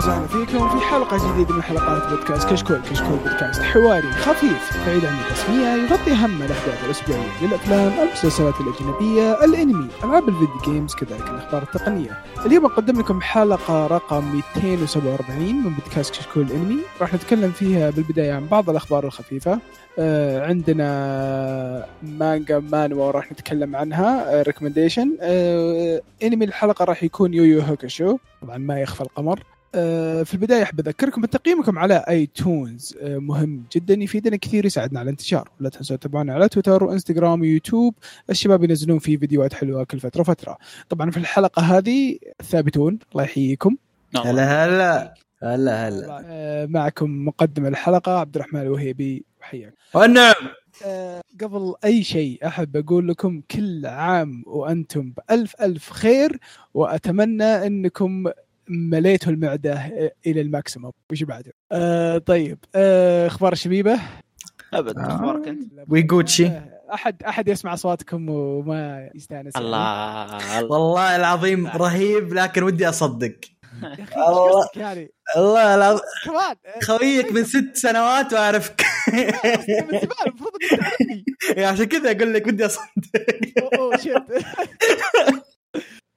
وسهلا فيكم في حلقة جديدة من حلقات بودكاست كشكول. كشكول بودكاست حواري خفيف بعيد عن الرسمية يغطي أهم الأحداث الأسبوعية للأفلام المسلسلات الأجنبية الأنمي ألعاب الفيديو games كذلك الأخبار التقنية. اليوم نقدم لكم حلقة رقم 247 من بودكاست كشكول الأنمي. راح نتكلم فيها بالبداية عن بعض الأخبار الخفيفة. آه عندنا مانجا مانهوا راح نتكلم عنها recommendation آه أنمي الحلقة راح يكون Yu Yu Hakusho طبعا ما يخفى القمر. آه في البداية أحب أذكركم بتقييمكم على اي تونز آه مهم جدا يفيدنا كثير يساعدنا على الانتشار. ولا تنسوا تتابعونا على تويتر وانستغرام ويوتيوب الشباب ينزلون فيه فيديوهات حلوة كل فترة وفترة. طبعا في الحلقة هذه ثابتون الله يحييكم. هلا هلا. هلا هلا. آه معكم مقدم الحلقة عبد الرحمن الوهيبي. وحياك والنعم. آه قبل أي شيء أحب أقول لكم كل عام وأنتم بألف ألف خير وأتمنى أنكم مليتوا المعدة إلى الماكسيموم. وش بعده؟ آه طيب آه أخبار الشبيبه أبد أخبارك أنت؟ ويجوتشي آه أحد أحد يسمع اصواتكم وما يستأنس. الله والله العظيم رهيب لكن ودي أصدق. يا أخي الله. يعني؟ الله العظيم. كمان. آه، خويك من ست سنوات وأعرفك. من زمان المفروض عشان كذا أقول لك ودي أصدق.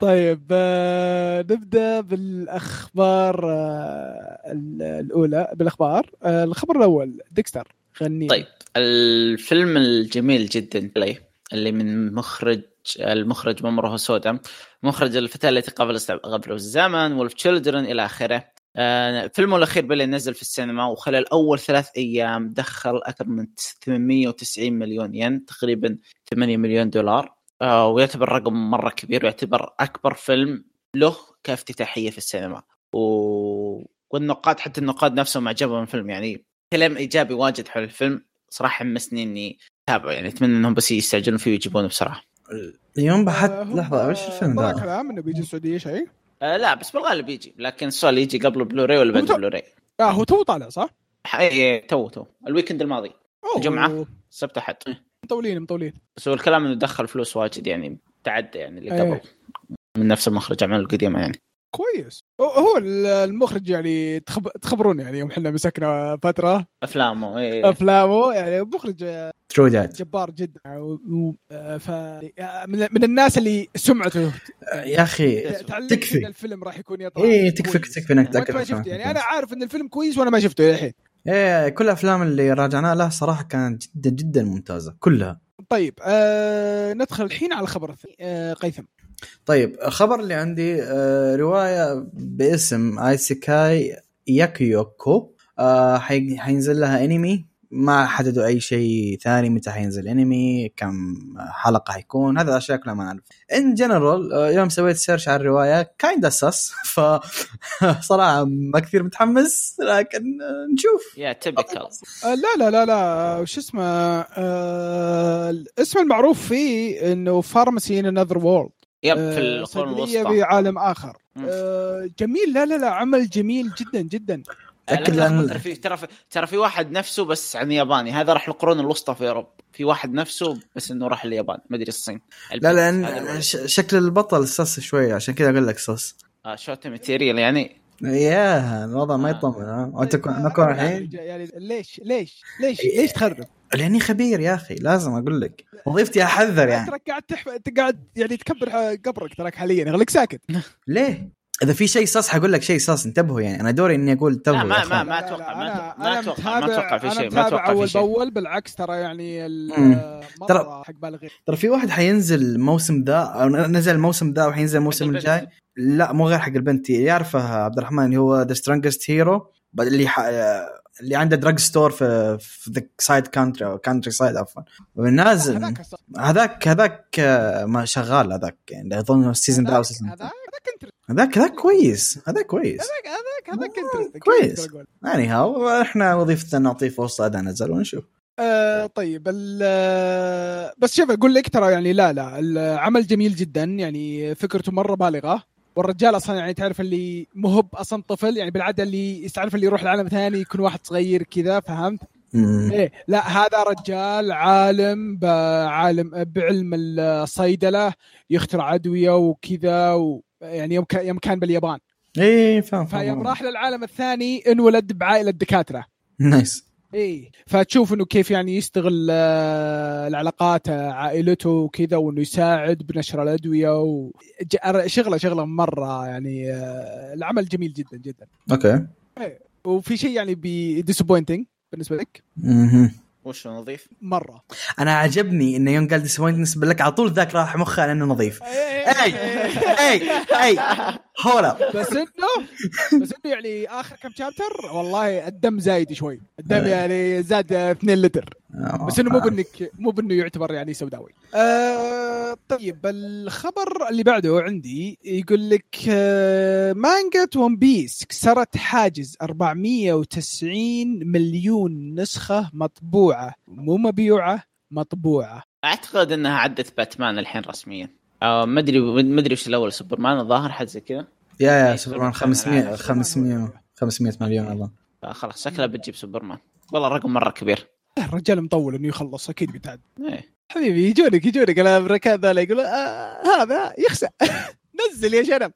طيب آه، نبدأ بالأخبار آه، ال- الأولى بالأخبار. آه، الخبر الأول ديكستر غني طيب الفيلم الجميل جدا لي اللي من مخرج المخرج مامورو هوسودا مخرج الفتاة التي قفزت عبر الزمن Wolf Children إلى آخره. فيلمه الأخير Belle نزل في السينما وخلال أول ثلاث أيام دخل أكثر من 890 مليون ين تقريبا 8 مليون دولار. ويعتبر رقم مرة كبير ويعتبر أكبر فيلم له كافتتاحية في السينما. و... والنقاد حتى النقاد نفسهم عجبهم الفيلم. يعني كلام إيجابي واجد حول الفيلم صراحة حمسني إني أتابعه. يعني أتمنى إنهم بس يستعجلون فيه ويجيبونه بسرعة. اليوم آه، هم- لحظة وش الفيلم طلع ذا؟ كلام إنه بيجي السعودية شيء؟ آه لا بس بالغالب يجي. لكن السؤال يجي قبل بلوراي ولا بعد بلوراي آه هو تو طالع صح؟ اي تو تو. ال weekend الماضي. أوه، الجمعة. السبت أحد. مطولين مطولين. بس هو الكلام إنه دخل فلوس واجد يعني تعدى يعني اللي إيه. قبل من نفس المخرج أعمال القديمة يعني. كويس. هو- المخرج يعني تخب... تخبرون يعني يوم إحنا مسكنا فترة. أفلامه إيه. أفلامه يعني مخرج ترى جبار جدا. و... و... ف من... من الناس اللي سمعته. يا أخي تكفي. إن الفيلم راح يكون يطلع إيه تكفي. تكفي إنك شفته يعني. أنا عارف إن الفيلم كويس وأنا ما شفته للحين إيه كل الافلام اللي راجعناها له صراحة كانت جدا جدا ممتازة كلها. طيب آه ندخل الحين على الخبر الثاني آه قيثم. طيب الخبر اللي عندي آه رواية باسم آيسيكاي ياكيوكو آه حي- حينزل لها أنمي ما حددوا أي شيء ثاني متى حينزل انمي كم حلقة حيكون هذا الاشياء كلها ما نعرف. in general يوم سويت search على الرواية kinda sus ف صراحة ما كثير متحمس لكن آه، نشوف. yeah آه لا لا لا لا وش اسمه آه الاسم المعروف فيه إنه pharmacy in another world yep في القرون الوسطى. في عالم آخر. آه جميل لا لا لا عمل جميل جدا جدا. تأكد لا، لأن- ترى في ترى في ترى في واحد نفسه بس عن ياباني هذا راح القرون الوسطى في اوروبا في واحد نفسه بس إنه راح اليابان. ما أدري الصين. لا لأن شكل البطل سس شوية. عشان كذا أقول لك سس آه شوت ماتيريال يعني؟ ياه الوضع ما آه. يطمن آه، نكون الحين؟ يعني ليش؟ ليش؟ ليش. ليش تخرب؟ لأني خبير يا أخي. لازم أقول لك. وظيفتي أحذر يعني. تراك قاعد تحف... قاعد يعني تكبر قبرك تراك حاليا. خليك ساكت. ليه؟ إذا في شيء صص حقول لك شيء صص انتبهوا يعني. أنا دوري إني أقول انتبهوا لا، ما-. ما لا، أتوقع، لا، ما أتوقع- ما أنا أتوقع- ما أتوقع في شيء، ما متابع أتوقع في أول شيء. بأول بالعكس ترى يعني ترى- حق بالغين ترى في واحد حينزل الموسم ذا أو نزل الموسم ذا وحينزل الموسم. الجاي. لا مو غير حق البنت. يعرفه عبد الرحمن اللي هو ذا سترونجست هيرو اللي ح... اللي عنده دراج ستور في في ذا سايد كانتري أو كانتري سايد عفوا. ونازل هذاك هذاك هذاك ما شغال هذاك يعني. أظن السيزون ذا أو السيزون هذاك؟ انترست هذاك هذاك كويس. هذاك كويس. هذاك هذاك هذاك آه، انترست كويس. يعني هاو إحنا وظيفتنا نعطيه فرصة اذا نزل ونشوف. آه طيب ال- بس شوف أقول لك ترى يعني لا لا العمل جميل جدا. يعني فكرته مرة بالغة. والرجال أصلا يعني تعرف اللي مهب أصلا طفل. يعني بالعادة اللي تعرف اللي يروح لعالم ثاني يكون واحد صغير كذا فهمت؟ إيه لا هذا رجال عالم بعالم بعلم الصيدلة يخترع أدوية وكذا و يعني يوم يوم كان باليابان. إيه فاهم فيوم راح للعالم الثاني انولد بعائلة دكاتره nice. اي فتشوف إنه كيف يعني يستغل آه، العلاقات آه، عائلته وكذا وإنه يساعد بنشر الأدوية و... شغله شغلة مرة يعني آه، العمل جميل جدا جدا. okay. وفي شيء يعني disappointing بالنسبة لك. وش نظيف؟ مرة. أنا عجبني انه يوم قال disappoint بالنسبة لك على طول ذاك راح مخه على إنه نظيف. أي أي أي. هولا. بس إنه بس إنه يعني آخر كم chapter والله الدم زايد شوي. الدم يعني زاد 2 لتر. بس إنه مو بانك مو بإنه يعتبر يعني سوداوي. آه طيب الخبر اللي بعده عندي يقول لك آه مانجا ون بيس كسرت حاجز 490 مليون نسخة مطبوعة. مو مبيوعة مطبوعة. أعتقد إنها عدت باتمان الحين رسميا. آه ما أدري ما أدري وش الأول سوبرمان الظاهر حاجة زي كذا؟ yeah yeah إيه، سوبرمان سوبرمان 500 العالم. 500 500 مليون أظن. فخلاص شكلها بتجيب سوبرمان. والله رقم مرة كبير. الرجال مطول إنه يخلص أكيد بيتعد. إيه. حبيبي يجونك يجونك الامريكان ذولا يقولوا آه هذا يخسأ نزل يا شنب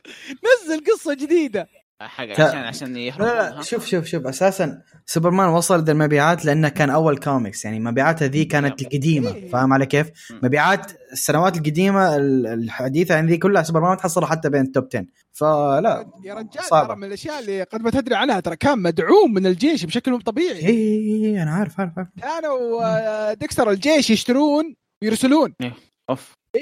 نزل قصة جديدة. حق ك- عشان عشان يهرب لا لا شوف شوف شوف أساسا سوبرمان وصل ذا المبيعات لأنه كان أول كوميكس يعني مبيعاته ذي كانت القديمة إيه. فاهم علي كيف؟ مبيعات السنوات القديمة ال- الحديثة عن ذي كلها سوبرمان تحصلها حتى بين ال top 10 فلا يا رجال صعبة. ترى من الأشياء اللي قد ما تدري عنها ترى كان مدعوم من الجيش بشكل مو طبيعي. اي اي أنا عارف عارف عارف. كانوا ديكستر الجيش يشترون ويرسلون. أوف. اي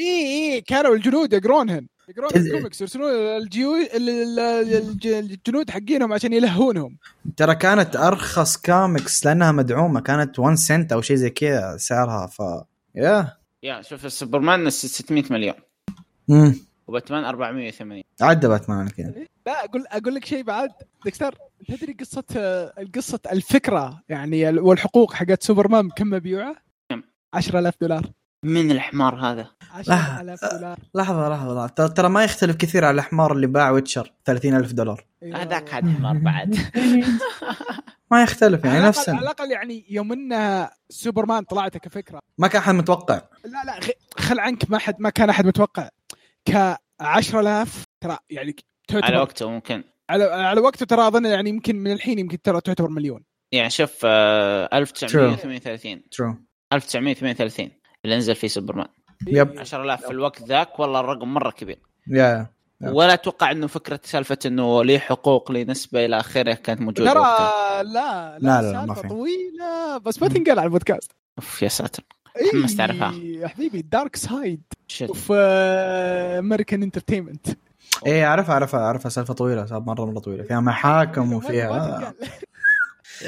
اي كانوا الجنود يقرونهن. يقرون الكوميكس يرسلون الجيو ال- ال- الج- الجنود حقينهم عشان يلهونهم. ترى كانت أرخص كوميكس لأنها مدعومة كانت 1 سنت أو شيء زي كذا سعرها ف يا. yeah شوف السوبرمان 600 مليون. امم وباتمان 480 عدى باتمان على كذا. لا أقول أقول لك شيء بعد ديكستر تدري قصه قصة الفكرة يعني ال- والحقوق حقت سوبرمان كم مبيوعة؟ كم؟ 10000 دولار. من الحمار هذا. 10000 دولار. لحظة لحظة لحظة. ترى- ترى ما يختلف كثير على الحمار اللي باع ويتشر 30000 دولار. أيوة. هذاك هذا حمار بعد. ما يختلف يعني على نفس الأقل- على الأقل يعني يوم إن سوبرمان طلعت كفكرة. ما كان أحد متوقع. لا لا خل عنك ما حد ما كان أحد متوقع. ك 10000 ترى يعني تعتبر على وقته ممكن. على على وقته ترى أظن يعني يمكن من الحين يمكن ترى تعتبر مليون. يعني شوف آه، 1938 true 1938 اللي نزل فيه سوبرمان. yep. 10000 في الوقت ذاك والله الرقم مرة كبير. yeah yep. ولا أتوقع إنه فكرة سالفة إنه ليه حقوق ليه نسبة إلى آخره كانت موجودة ترى لا لا، لا، لا، ما في. طويلة بس ما تنقال على البودكاست. أوف يا ساتر. تحمست أعرفها. يا حبيبي دارك سايد. في American entertainment إيه أعرفها أعرفها أعرفها. سالفة طويلة سالفه مرة مرة طويلة. فيها محاكم وفيها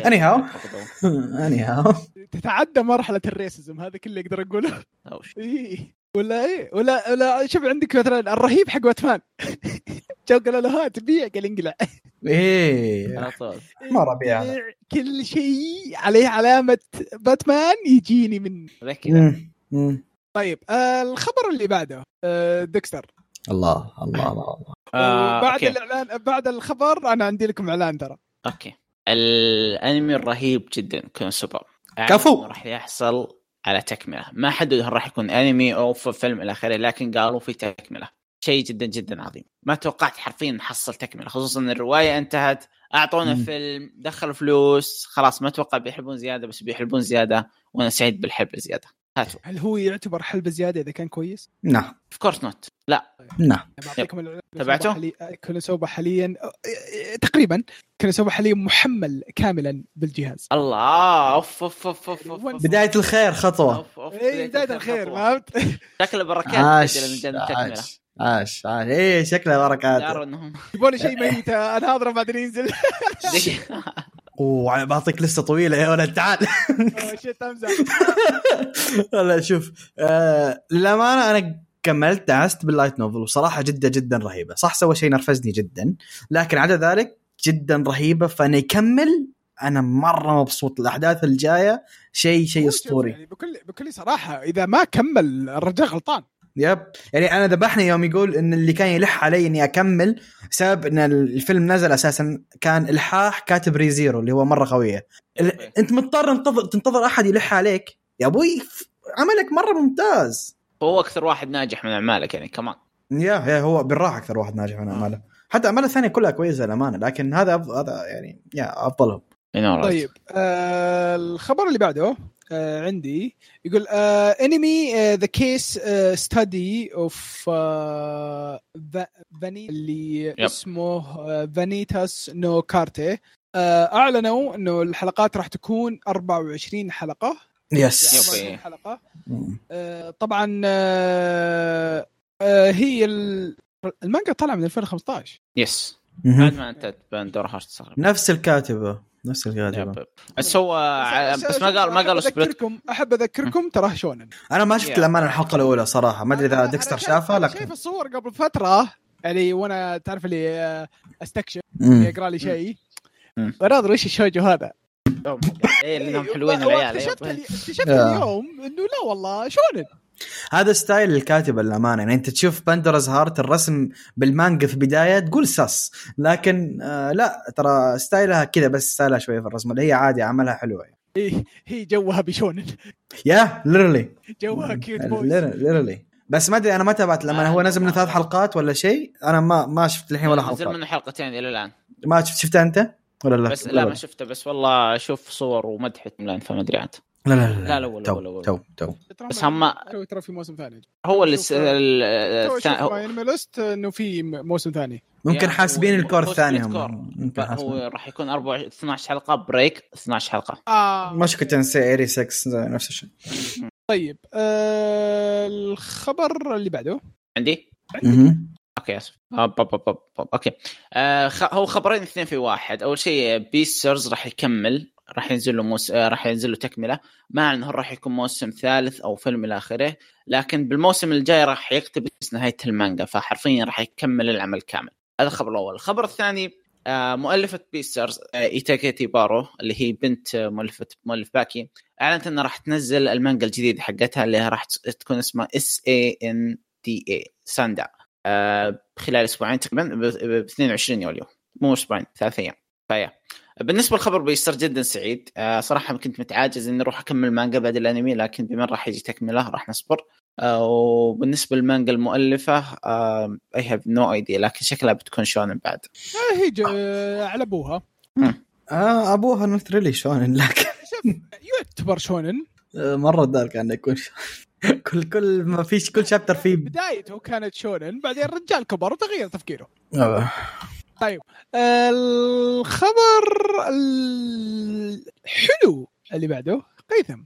anyhow anyhow تتعدى مرحلة ال racism هذا كله أقدر اقوله ولا إيه ولا ولا شوف عندك مثلا الرهيب حق باتمان جو قالوا له ها تبيع؟ قال انقلع. إيه على طول. ما ربيع كل شيء عليه علامة باتمان يجيني من. طيب آه الخبر اللي بعده آه ديكستر. الله الله الله الله. آه، بعد okay. الإعلان بعد الخبر أنا عندي لكم إعلان ترى. okay. الانمي الرهيب جدا كونسوبا كفو. راح يحصل على تكملة. ما حددوا هل راح يكون أنمي أو في فيلم إلى آخره لكن قالوا في تكملة. شيء جدا جدا عظيم. ما توقعت حرفيا نحصل تكملة خصوصا إن الرواية انتهت أعطونا مم. فيلم دخلوا فلوس خلاص ما أتوقع بيحلبون زيادة بس بيحلبون زيادة وأنا سعيد بالحلب زيادة. هاتوا. هل هو يعتبر حلبة زيادة إذا كان كويس؟ نعم. of course not لا. نعم. بعطيكم الإعلان. تبعته؟ كونسوبا حاليا تقريبا كونسوبا حاليا محمل كاملا بالجهاز. الله أوف أوف أوف أوف, أوف, أوف. بداية الخير خطوة. أوف، أوف. اي بداية الخير خطوة. فهمت؟ شكله بركات عاش عاش عاش عاش. إيه شكلها بركات. يبون لي شيء ميت أنا اضرب بعدين ينزل. أوه بعطيك لسه طويلة. يا ولد تعال. أوه، shit امزح لا شوف. آه للأمانة أنا كملت دعست بال light novel وصراحة جدا جدا رهيبة. صح سوى شيء نرفزني جدا لكن عدا ذلك جدا رهيبة. فانه يكمل أنا مرة مبسوط الاحداث الجاية. شيء شيء أسطوري. يعني بكل بكل صراحة إذا ما كمل الرجال غلطان. yep. يعني أنا ذبحني يوم يقول إن اللي كان يلح علي إني أكمل بسبب إن الفيلم نزل أساسا كان إلحاح كاتب ريزيرو اللي هو مرة قوية. أنت مضطر تنتظر تنتظر أحد يلح عليك. يا أبوي عملك مرة ممتاز. هو أكثر واحد ناجح من أعمالك يعني كمان yeah yeah هو بالراحة أكثر واحد ناجح من أعماله. حتى اعمال الثانية كلها كويسة للأمانة لكن هذا أف- هذا يعني yeah أفضلهم. طيب آه الخبر اللي بعده آه عندي يقول آه انمي the case study of Vani اللي yep. اسمه فانيتاس نو كارتي آه أعلنوا إنه الحلقات راح تكون 24 حلقة. yes yep. 24 حلقه مم. آه طبعا آه آه هي ال- المانجا طالعة من 2015 yes. بعد ما انتهت باندورا هارت نفس الكاتبة نفس الكاتبة. بس هو بس ما قال ما سبلت اذكركم أحب أذكركم تراه شونن أنا ما شفت yeah. الامانه الحلقة الأولى صراحة ما أدري إذا ديكستر شافها لكن شايف الصور قبل فترة يعني وأنا تعرف اللي آه، أستكشف. يقرأ لي شيء. بناظر وش الشوجو هذا إيه لانهم حلوين و- العيال اكتشفت. اليوم إنه لا والله شونن هذا ستايل الكاتبه للامانه يعني أنت تشوف باندورز هارت الرسم بالمانجا في البداية تقول ساس. لكن آه لا ترى ستايلها كذا بس ستايلها شوية في الرسم. اللي هي عادي عملها حلوة. يعني. هي, هي جوها بشونن يا ليرلي جوها كيوت بويز ليرلي بس ما أدري أنا ما تابعت. لما هو نزل من ثلاث حلقات ولا شيء أنا ما ما شفت الحين ولا نزل حلقة. منه حلقتين إلى الآن. ما شفت شفتها أنت؟ ولا لا؟ بس لا ما شفته بس والله أشوف صور ومدحت اونلاين فما أدري عاد. لا لا لا لا، لا، تو. تو تو. بس هم- تو ترى في موسم ثاني. هو اللي الثاني ليست إنه في موسم ثاني. ممكن يا، حاسبين الكور الثاني. هم. ممكن هو راح يكون 24 12 حلقة بريك 12 حلقة. آه. مشكلة تنسي إيري 6 زي نفس الشيء. طيب آه الخبر اللي بعده. عندي؟ مهم. أوكي آسف. بب- بب- بب- بب. أوكي. آه. هو خبرين اثنين في واحد. أول شيء بيسترز راح يكمل راح ينزل له موس... آه راح ينزل له تكملة. ما أعلن هل راح يكون موسم ثالث أو فيلم إلى آخره لكن بالموسم الجاي راح يقتبس نهاية المانجا فحرفيا راح يكمل العمل كامل. هذا الخبر الأول. الخبر الثاني آه مؤلفة بيسترز آه ايتاجاكي بارو اللي هي بنت مؤلفة مؤلف باكي أعلنت إنها راح تنزل المانجا الجديدة حقتها اللي راح تكون اسمها S A N D A ساندا خلال أسبوعين تقريبا ب ب 22 يوليو. مو أسبوعين ثلاث أيام. ف yeah. بالنسبة للخبر بيصير جدا سعيد. آه، صراحة كنت متعاجز إني أروح أكمل مانجا بعد الأنمي لكن بما راح يجي تكملة راح نصبر. آه، وبالنسبة للمانجا المؤلفة I have no idea لكن شكلها بتكون شونن بعد. آه هي آه على أبوها. آه أبوها not really شونن لكن يعتبر شونن. آه، مرة dark أنه يكون ش- كل كل ما فيش كل chapter فيه. بدايته كانت شونن بعدين الرجال كبر وتغير تفكيره. آه. طيب الخبر الحلو اللي بعده قيثم.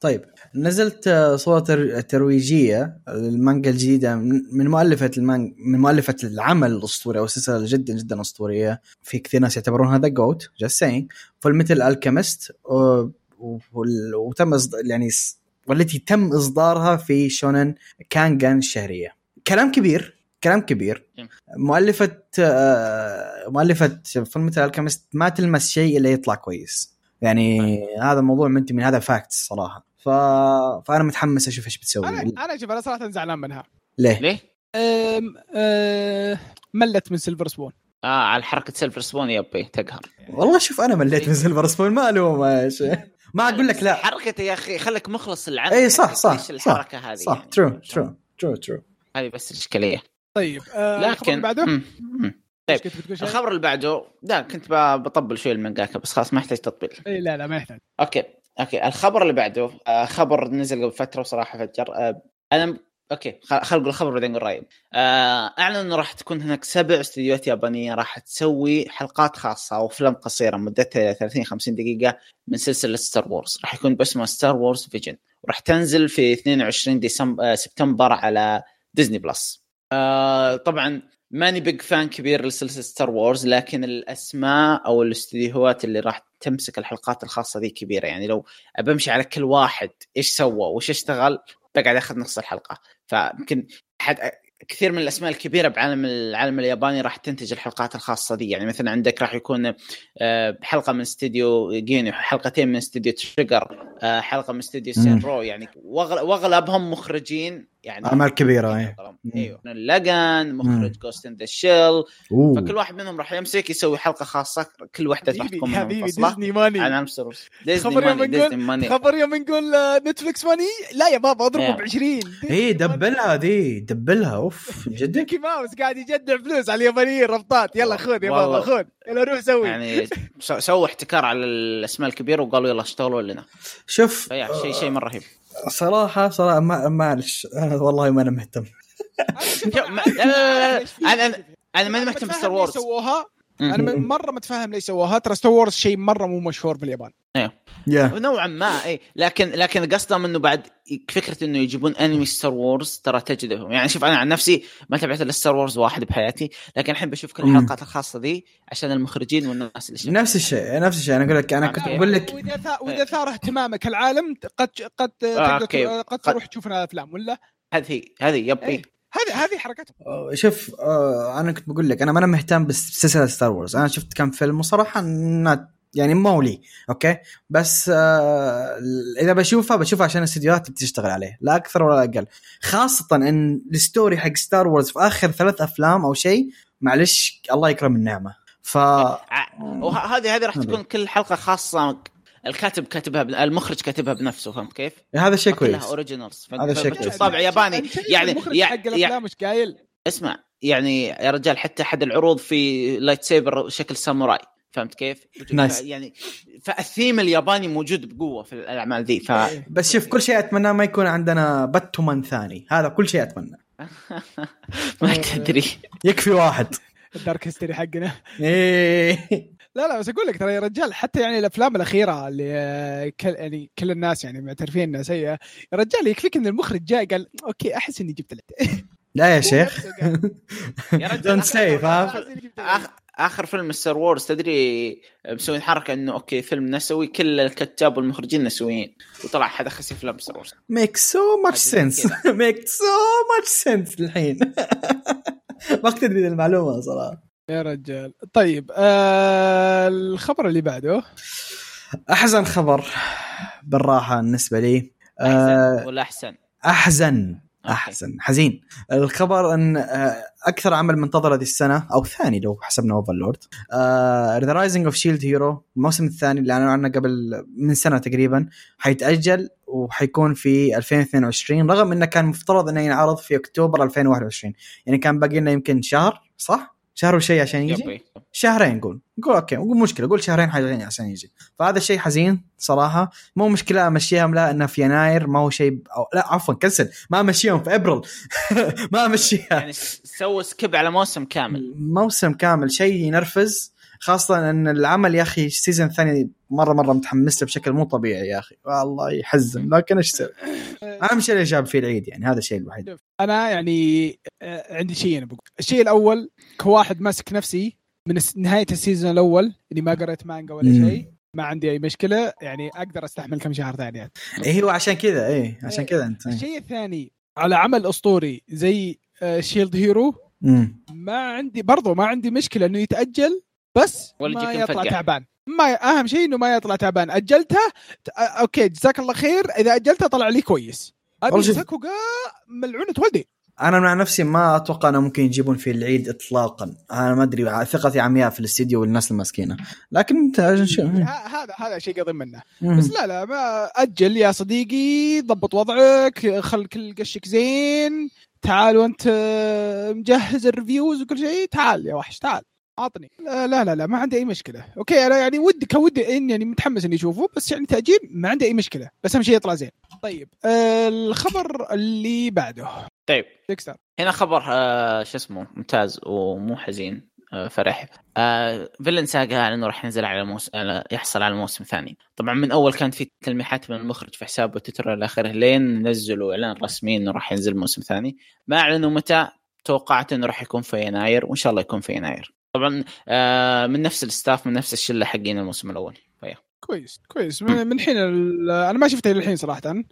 طيب نزلت صورة تر- ترويجية المانجا الجديدة من مؤلفة المانجا من مؤلفة العمل الأسطوري أو السلسلة جدا جدا أسطورية. في كثير ناس يعتبرونها the GOAT just saying Fullmetal Alchemist وتم يعني والتي تم إصدارها في شونن جانجان الشهرية. كلام كبير كلام كبير. جميل. مؤلفة آه، مؤلفة Fullmetal Alchemist ما تلمس شيء إلا يطلع كويس. يعني هذا الموضوع منتهي منه هذا fact صراحة. ف... فأنا متحمس أشوف إيش بتسوي. أنا أنا شوف أنا صراحة زعلان منها. ليه؟ ليه؟ أم أه ملت من Silver Spoon آه على حركة Silver Spoon يبي تقهر. والله شوف أنا مليت من Silver Spoon ما الوم يا شيخ. ما أقول لك لا. حركته يا أخي خليك مخلص العمل اي صح صح إيش الحركة صح هذه صح. يعني. true true true true هذه بس الاشكاليه طيب الخبر لكن اللي بعده؟ مم. مم. إيش طيب. الخبر اللي بعده لا كنت ب- بطبل شوي المانجاكا بس خلاص ما يحتاج تطبيل. إيه لا لا ما يحتاج. okay okay. الخبر اللي بعده آه خبر نزل قبل فترة وصراحة فجر. آه أنا okay خل نقول الخبر بعدين نقول رايي آه أعلن انه راح تكون هناك سبع استديوهات يابانية راح تسوي حلقات خاصة أو افلام قصيرة مدتها 30 50 دقيقة من سلسلة ستار وورز راح يكون باسمه ستار وورز Visions وراح تنزل في 22 ديسمبر آه سبتمبر على ديزني بلس آه طبعا ماني big fan كبير لسلسلة ستار وورز لكن الأسماء أو الاستديوهات اللي راح تمسك الحلقات الخاصة ذي كبيرة. يعني لو بمشي على كل واحد إيش سوى وإيش اشتغل بقعد آخذ نص الحلقة. فيمكن حد كثير من الأسماء الكبيرة بعالم العالم الياباني راح تنتج الحلقات الخاصة دي. يعني مثلا عندك راح يكون آه، حلقة من استديو جينو حلقتين من استديو تريجر آه، حلقة من استديو ساينس سارو يعني وأغلبهم مخرجين يعني اعمال كبيرة إيه. أيوه. لجن مخرج Ghost in the Shell. فكل واحد منهم راح يمسك يسوي حلقة خاصة كل واحدة راح حبيبي تكون منهم حبيبي ديزني عن ماني عالم ستار وورز ديزني خبر يوم ماني نقول- ديزني ماني خبر يوم نقول نتفلكس ماني لا يا بابا اضربه إيه. ب 20 إيه دبلها دي دبلها. أوف جدك ميكي ماوس قاعد يجدع فلوس على اليابانيين ربطات. يلا خذ يا بابا. خذ. يلا روح سوي. يعني سو- سووا احتكار على الأسماء الكبيرة وقالوا يلا اشتغلوا لنا. شوف شيء شيء مرة رهيب. صراحة صراحة ما معلش أنا والله ما أنا مهتم. لا لا لا لا أنا أنا أنا ماني مهتم بستار وورز. سووها أنا مرة متفاهم ليش سووها ترى ستار وورز شيء مرة مو مشهور في اليابان يا نوعا ما اي لكن لكن قصدهم إنه بعد فكرة إنه يجيبون أنمي ستار وورز ترى تجدهم يعني شوف أنا عن نفسي ما تابعت إلا ستار وورز واحد بحياتي لكن الحين بشوف كل. الحلقات الخاصة ذي عشان المخرجين والناس اللي. نفس الشيء نفس الشيء أنا أقول لك أنا كنت okay. بقول لك وإذا ثا- وإذا ثار اهتمامك العالم قد قد آه، قد تروح تشوف الأفلام ولا هذه هي هذه yep إيه. إيه. هذه هذه حركتهم. شوف آه، أنا كنت بقول لك أنا ما أنا مهتم بسلسله ستار وورز أنا شفت كم فيلم وصراحة يعني مو لي okay؟ بس آه إذا بشوفها بشوفها عشان الاستديوهات اللي بتشتغل عليه لا أكثر ولا أقل. خاصة إن ال story حق ستار وورز في آخر ثلاث أفلام أو شيء معلش الله يكرم النعمة. ف وهذه هذه راح تكون كل حلقة خاصة الكاتب كاتبها بن- المخرج كاتبها بنفسه فهمت كيف؟ هذا شيء كويس. كلها originals هذا شيء كويس. طابع ياباني. يعني المخرج يعني- حق الأفلام مش قايل؟ اسمع يعني يا رجال حتى أحد العروض في lightsaber شكل ساموراي فهمت كيف؟ nice. يعني فالثيم الياباني موجود بقوة في الأعمال ذي ف بس شوف كل شيء اتمناه ما يكون عندنا باتمان ثاني. هذا كل شيء أتمنى. ما تدري. يكفي واحد. ال dark history حقنا. إيه. لا لا بس أقول لك ترى يا رجال حتى يعني الأفلام الأخيرة اللي آه، كل يعني كل الناس يعني معترفين إنها سيئة يا رجال يكفيك إن المخرج جاء قال okay أحس إني جبت لك. لا يا شيخ. يا رجال Don't say فاهم؟ آخر فيلم ستار وورز تدري مسوين حركة إنه okay فيلم نسوي كل الكتاب والمخرجين ناسيين. وطلع هذا خسي فيلم ستار وورز. make so much sense make so much sense الحين. ما كنت أدري المعلومة صراحة. يا رجال. طيب آه الخبر اللي بعده؟ أحزن خبر بالراحة بالنسبة لي. آه، ولا احسن أحزن okay. أحزن. حزين. الخبر أن آه، أكثر عمل منتظر هذه السنة أو ثاني لو حسبنا اوفرلورد The Rising of Shield Hero الموسم الثاني اللي أعلنوا عنه قبل من سنة تقريبا حيتأجل وحيكون في 2022 رغم إنه كان مفترض إنه ينعرض في أكتوبر 2021 يعني كان باقي لنا يمكن شهر صح؟ شهر وشيء عشان يجي؟ يبي. شهرين نقول نقول okay. مو مشكلة قول شهرين حاجتين عشان يجي. فهذا الشيء حزين صراحة. مو مشكلة أمشيهم لا إنه في يناير ما هو شيء أو لا عفوا cancel. ما أمشيهم في ابريل ما أمشيها. يعني سووا skip على موسم كامل. موسم كامل. شيء ينرفز. خاصة أن العمل يا أخي ال season الثاني مرة مرة متحمس له بشكل مو طبيعي يا أخي والله يحزن لكن إيش أسوي؟ أهم شيء اللي جاب فيه العيد يعني هذا الشيء الوحيد أنا يعني آه، عندي شيء بقول الشيء الأول كواحد ماسك نفسي من نهاية ال season الأول اللي ما قريت مانجا ولا. شيء ما عندي أي مشكلة يعني أقدر أستحمل كم شهر ثاني إيه هو عشان كذا إيه عشان كذا أنت إيه. الشيء الثاني على عمل أسطوري زي آه، شيلد هيرو مم. ما عندي برضو ما عندي مشكلة إنه يتأجل بس ولا ما يطلع مفقع. تعبان. ما أهم شيء إنه ما يطلع تعبان. اجلتها ت- okay جزاك الله خير. إذا اجلتها طلع لي كويس. شوف- sakuga ملعونة ولدي أنا مع نفسي ما أتوقع انه ممكن يجيبون فيه العيد اطلاقا. أنا ما أدري ثقتي عمياء في الاستديو والناس الماسكينه لكن أنت هذا هذا شيء قضي منه. مم. بس لا لا ما أجل يا صديقي. ضبط وضعك خل كل قشك زين. تعال وأنت مجهز ال reviews وكل شيء. تعال يا وحش تعال. اعطني لا لا لا, لا ما عندي أي مشكلة. okay أنا يعني ودي كودي إن يعني متحمس إني أشوفه بس يعني تأجيل ما عندي أي مشكلة. بس أهم شيء يطلع زين. طيب آه الخبر اللي بعده. طيب. ديكستر هنا خبر آه شو اسمه ممتاز ومو حزين آه فرح. آه Vinland Saga اعلنوا راح ينزل على موسم على يحصل على موسم ثاني. طبعا من أول كانت في تلميحات من المخرج في حسابه تويتر إلى آخره لين نزلوا إعلان رسمي إنه راح ينزل موسم ثاني. ما أعلنوا متى توقعت إنه راح يكون في يناير وإن شاء الله يكون في يناير. طبعا آه من نفس ال staff من نفس الشلة حقين الموسم الأول. ف yeah. كويس كويس. من, حين أنا ما شفته للحين صراحة.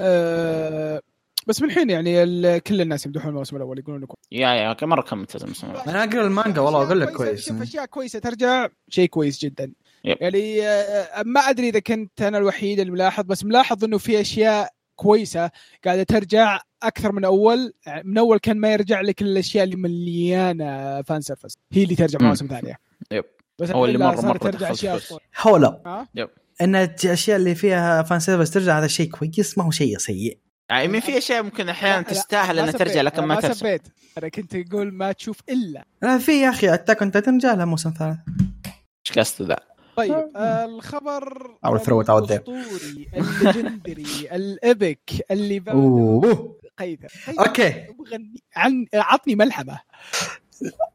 آه بس من حين يعني كل الناس يمدحون الموسم الأول يقولون لكم. يا يا كم مرة كان ممتاز الموسم الأول. أنا أقرأ المانجا والله أقول لك كويس. شوف أشياء كويسة ترجع شيء كويس جدا. yep. يعني آه، ما أدري إذا كنت أنا الوحيد اللي ملاحظ بس ملاحظ إنه في أشياء كويسة قاعدة ترجع أكثر من أول من أول كان ما يرجع لك الا الأشياء اللي مليانة fan service هي اللي ترجع. مواسم ثانية yep. بس هو اللي صارت مرة ترجع أشياء. هو لا ها إن الأشياء اللي فيها fan service ترجع هذا شيء كويس ما هو شيء سيء يعني من في أشياء ممكن أحيانا تستاهل إنها ترجع. لكن ما ما ترجع سبيت أنا كنت أقول ما تشوف إلا لا في يا أخي Attack Titan جاء لها موسم ثالث إيش قصده ذا؟ طيب الخبر out there. الأسطوري ال legendary ال epic اللي بعده قيثر okay. عن عطني ملحمة.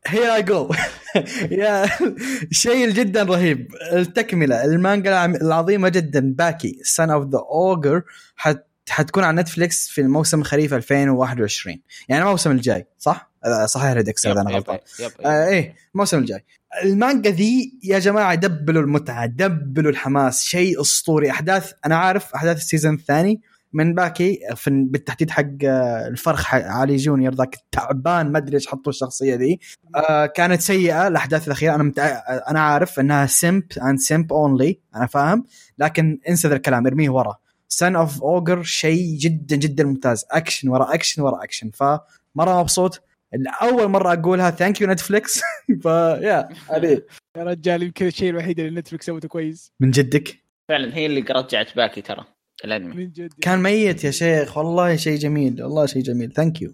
here I go يا شيء جدا رهيب. التكملة المانجا العظيمة جدا. Baki Son of the Ogre حتكون على Netflix في الموسم الخريف 2021 يعني الموسم الجاي صح؟ صحيح ريدكس اذا أنا غلطان. آه إيه الموسم الجاي. المانجا ذي يا جماعة دبلوا المتعة دبلوا الحماس شيء أسطوري. أحداث أنا عارف أحداث ال season الثاني من باكي في بالتحديد حق آه، الفرخ حق علي جونيور ذاك تعبان ما أدري إيش حطوا الشخصية ذي. آه كانت سيئة الأحداث الأخيرة. أنا متع... أنا عارف إنها simp and simp only أنا فاهم. لكن انسى ذا الكلام ارميه ورا. Son of Ogre شيء جدا جدا ممتاز. اكشن ورا اكشن ورا اكشن فمرة مبسوط. اول مرة أقولها thank you Netflix فيا هذه يا رجال يمكن الشيء الوحيد اللي Netflix سوته كويس. من جدك؟ فعلا هي اللي رجعت باكي ترى الأنمي. من جد كان ميت يا شيخ والله شيء جميل والله شيء جميل. thank you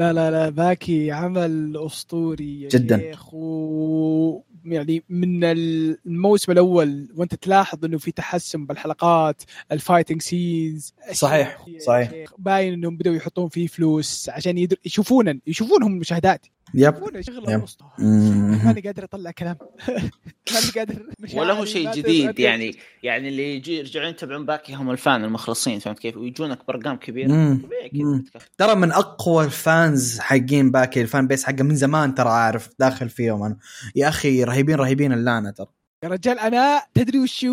لا لا لا باكي عمل أسطوري يا جداً. شيخ. و يعني من الموسم الأول وأنت تلاحظ إنه في تحسن بالحلقات ال fighting scenes صحيح، صحيح. باين إنهم بدأوا يحطون فيه فلوس عشان يدر... يشوفون يشوفونهم المشاهدات yep يشوفون شغل yep. الوسطى مم. ماني قادر أطلع كلام. ماني قادر. ولا هو شيء جديد يعني يعني اللي يجي يرجعون يتابعون باكي هم ال fan المخلصين فهمت كيف؟ ويجونك بأرقام كبيرة. مم. طبيعي كذا مم. بتكفي. ترى من أقوى ال fans حقين باكي ال fan base حقه من زمان ترى عارف داخل فيهم أنا. يا أخي رهيبين رهيبين اللعنة ترى. يا رجال أنا تدري وش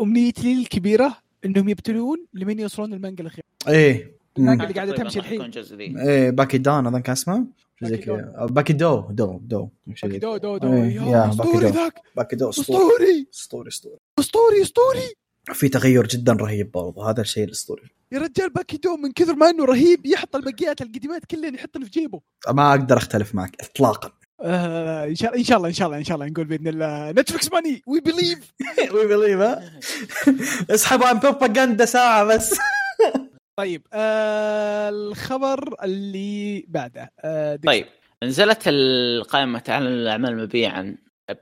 أمنيتي الكبيرة؟ إنهم يبتلون لمن يوصلون المانجا الاخير إيه. المانجا مم. اللي قاعدة تقريباً تمشي الحين. إيه باكي دان اظن كان اسمه؟ زي باكي كذا. باكي دو دو. دو زي دو. دو دو. إيه، يا باكي أسطوري. ذاك. باكي دو أسطوري. أسطوري أسطوري. أسطوري أسطوري. في تغير جدا رهيب برضه هذا الشيء الأسطوري. يا رجال باكي دو من كثر ما إنه رهيب يحط البقيات القديمات كلها يحطها في جيبه. ما أقدر أختلف معك اطلاقا. آه إن شاء الله إن شاء الله إن شاء الله إن شاء الله نقول بإذن الله. Netflix money we believe we believe ها؟ اسحبوا عن بروباغندا ساعة بس. طيب آه الخبر اللي بعده آه. طيب نزلت القائمة على الأعمال المبيعات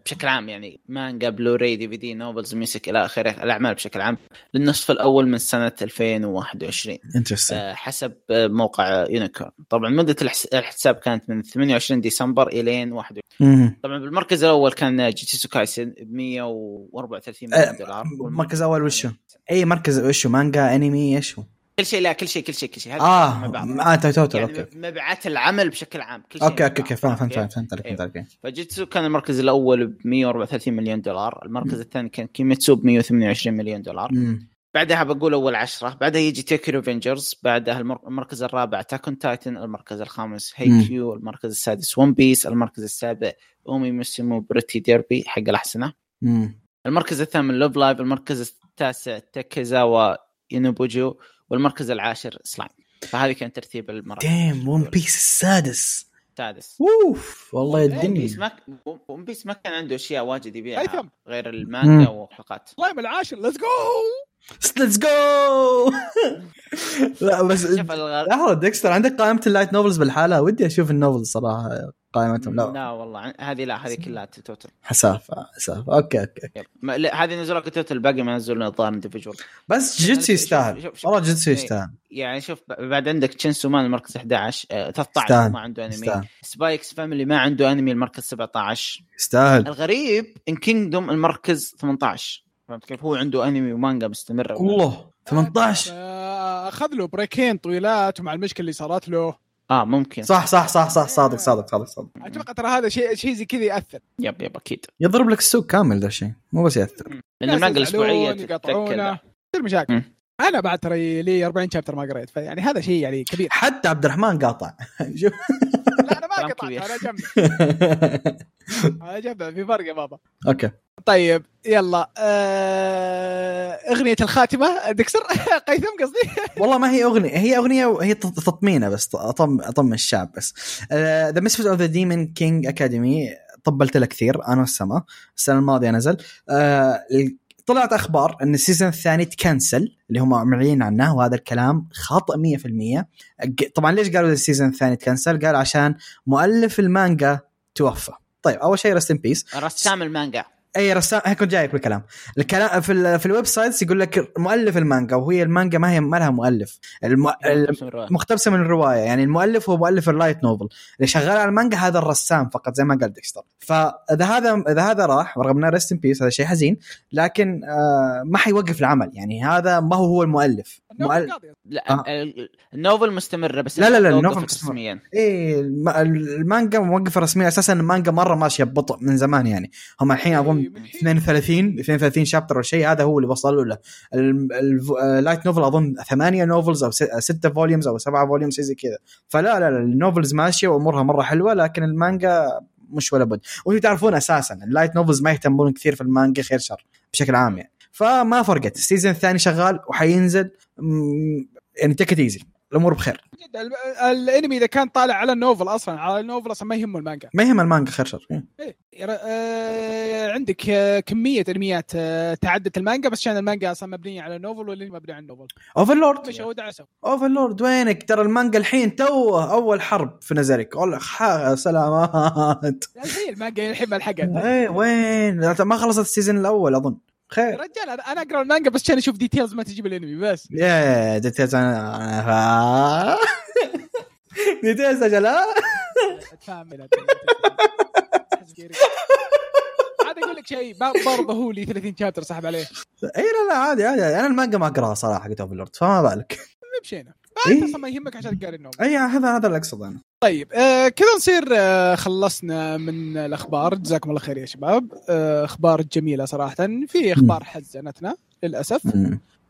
بشكل عام يعني مانجا Blu-ray DVD novels music إلى آخره الأعمال بشكل عام للنصف الأول من سنة 2021 interesting آه، حسب آه، موقع أوريكون طبعا مدة الحس- الحساب كانت من 28 ديسمبر إلين 21 طبعا بالمركز الأول كان جوجيتسو كايسن ب 134 آه، مليون دولار. المركز الأول وشو؟ أي مركز وشو؟ مانجا أنمي إيش هو؟ كل شيء لا كل شيء كل شيء كل شيء هذا آه مع بعض. آه، total يعني okay مبيعات العمل بشكل عام كل شيء okay okay. okay فهمت فهمت؟ فهمت عليك فهمت. عليك فجيتسو كان المركز الأول ب 134 مليون دولار، المركز الثاني كان كيميتسو ب 128 مليون دولار، مم. بعدها بقول أول عشرة، بعدها يجي Tokyo Revengers، بعدها المر- المركز الرابع Attack on Titan، المركز الخامس. هايكيو، المركز السادس One Piece، المركز السابع اومي موسيمو بريتي ديربي حق الأحسنة،. المركز الثامن لوف لايف، المركز التاسع تاكيزاوا ينوبوجو، والمركز العاشر سلايم. فهذه كان ترتيب المراكز ديم ون بيس السادس السادس. اوف والله ون الدنيا بيس ما ون بيس ما كان عنده أشياء واجد يبيعها. غير المانجا. وحلقات اللايم العاشر ليتس جو ليتس جو لا بس. لحظه ديكستر عندك قائمة اللايت نوفلز بالحالة ودي أشوف النوفلز صراحة قائمتهم لا. لا والله هذه لا هذه كلها total حسافة حسافة. okay okay. لا هذه نزلوا total الباقي ما نزلوا الظاهر individual بس جيتسو يستاهل. والله جيتسو إيه. يستاهل. يعني شوف بعد عندك Chainsaw Man المركز 11 آه، 13 يستاهل. ما عنده أنمي. Spy x Family ما عنده أنمي المركز 17 يستاهل. الغريب إن Kingdom المركز 18 فهمت كيف؟ هو عنده أنمي ومانجا مستمرة. والله 18 آه، أخذ له بريكين طويلات ومع المشكلة اللي صارت له. آه ممكن. صح صح صح صح صادق صادق صادق صادق. أتوقع ترى هذا شيء شيء زي كذا يأثر. yep yep أكيد. يضرب لك السوق كامل ذا الشيء مو بس يأثر. لأن المانجا الاسبوعيه تتذكر. تصير مشاكل. مم. أنا بعد ترى لي 40 chapter ما قريت فيعني هذا شيء يعني كبير. حتى عبد الرحمن قاطع. شوف. لا أنا ما قطعت. أنا جنب أنا جنب في فرق يا بابا. okay. طيب يلا. آه... أغنية الخاتمة دكسر قيثم قصدي؟ والله ما هي أغنية هي أغنية وهي تط- تطمينة بس اطم أطم الشعب بس. The Misfit of the Demon King Academy طبلت له كثير أنا والسما. السنة الماضية نزل. آه، طلعت أخبار إن ال season الثاني تكنسل اللي هم معلنين عنه وهذا الكلام خاطئ 100% ج- طبعا ليش قالوا ال season الثاني تكنسل؟ قال عشان مؤلف المانجا توفى. طيب أول شيء rest in peace رسام المانجا. أي رسام هيك كنت جايك بالكلام. الكلام في ال في ال websites يقول لك مؤلف المانجا وهي المانجا ما هي ما لها مؤلف. الم... ال- مقتبسة من الروايه يعني المؤلف هو مؤلف ال light novel. اللي شغال على المانجا هذا الرسام فقط زي ما قال ديكستر. فإذا هذا إذا هذا راح رغم إنه rest in peace هذا شيء حزين لكن آه ما حيوقف العمل. يعني هذا ما هو هو المؤلف. مؤلف لا آه. ال- ال novel مستمرة بس لا، لا، لا، ال novel مستمر. رسميا. الم- المانجا موقفة رسميا أساسا المانجا مرة ماشيه ببطء من زمان يعني. هم الحين أظن من حين- 32 32 chapter أو شيء هذا هو اللي وصلوا له. ال light novel أظن ثمانية novels أو س- ستة volumes أو سبعة volumes شيء زي كذا. فلا لا لا ال novels ماشية وأمورها مرة حلوة لكن المانجا مش ولا بد. وأنتم تعرفون أساسا ال light novels ما يهتمون كثير في المانجا خير شر بشكل عام يعني. فما فرقت. ال season الثاني شغال وحينزل. يعني take easy الأمور بخير. الأنمي إذا كان طالع على ال novel أصلا على ال novel أصلا ما يهمه المانجا. ما يهم المانجا خير شر إيه. إيه. آه، عندك آه، كمية أنميات آه، تعدت المانجا بس عشان المانجا أصلا مبنية على ال novel والانمي مبني على ال novel. Overlord مش هو دعسه. Overlord وينك؟ ترى المانجا الحين توه أول حرب في نزلك والله خا- سلامات. هي المانجا الحين ما لحقت إيه وين؟ ما خلصت ال season الأول أظن. يا خير رجال أنا أقرأ المانجا بس عشان أشوف details ما تجيب الانمي بس. يا details أنا details أجل؟ اتفاهم منها عاد أقول لك شيء برضه هو لي 30 chapter سحب عليه. إي لا لا عادي عادي أنا المانجا ما أقرأها صراحة حقت Overlord فما بالك. مشينا إيه. أنت أصلا ما يهمك عشان تقرا ال novel اي هذا هذا اللي أقصده أنا. طيب آه كذا نصير آه خلصنا من الأخبار. جزاكم الله خير يا شباب. آه أخبار جميلة صراحة. في أخبار حزنتنا للأسف.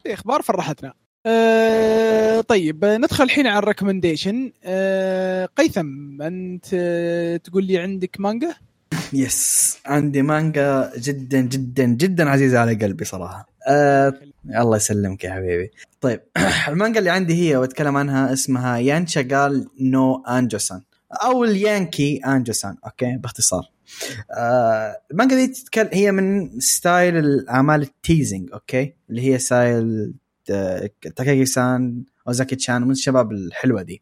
في أخبار فرحتنا. آه طيب ندخل الحين على ال recommendation. آه قيثم أنت آه، تقول لي عندك مانجا؟ yes عندي مانجا جدا جدا جدا عزيزة على قلبي صراحة. أه الله يسلمك يا حبيبي. طيب المانجا اللي عندي هي واتكلم عنها اسمها Yancha Gal no Anjou-san أو اليانكي Anjou-san okay باختصار. آه المانجا دي تتكلم هي من style الأعمال ال teasing okay اللي هي style آه، تاكاقي سان اوزاكي تشان من الشباب الحلوة دي.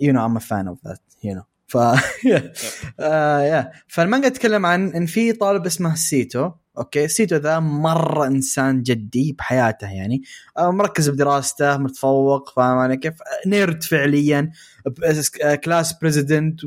you know I'm fan of that you know ف آه فالمانجا تتكلم عن إن في طالب اسمه سيتو okay سيتو ذا مرة إنسان جدي بحياته يعني. آه مركز بدراسته متفوق فاهم علي كيف؟ nerd فعليا آه، class president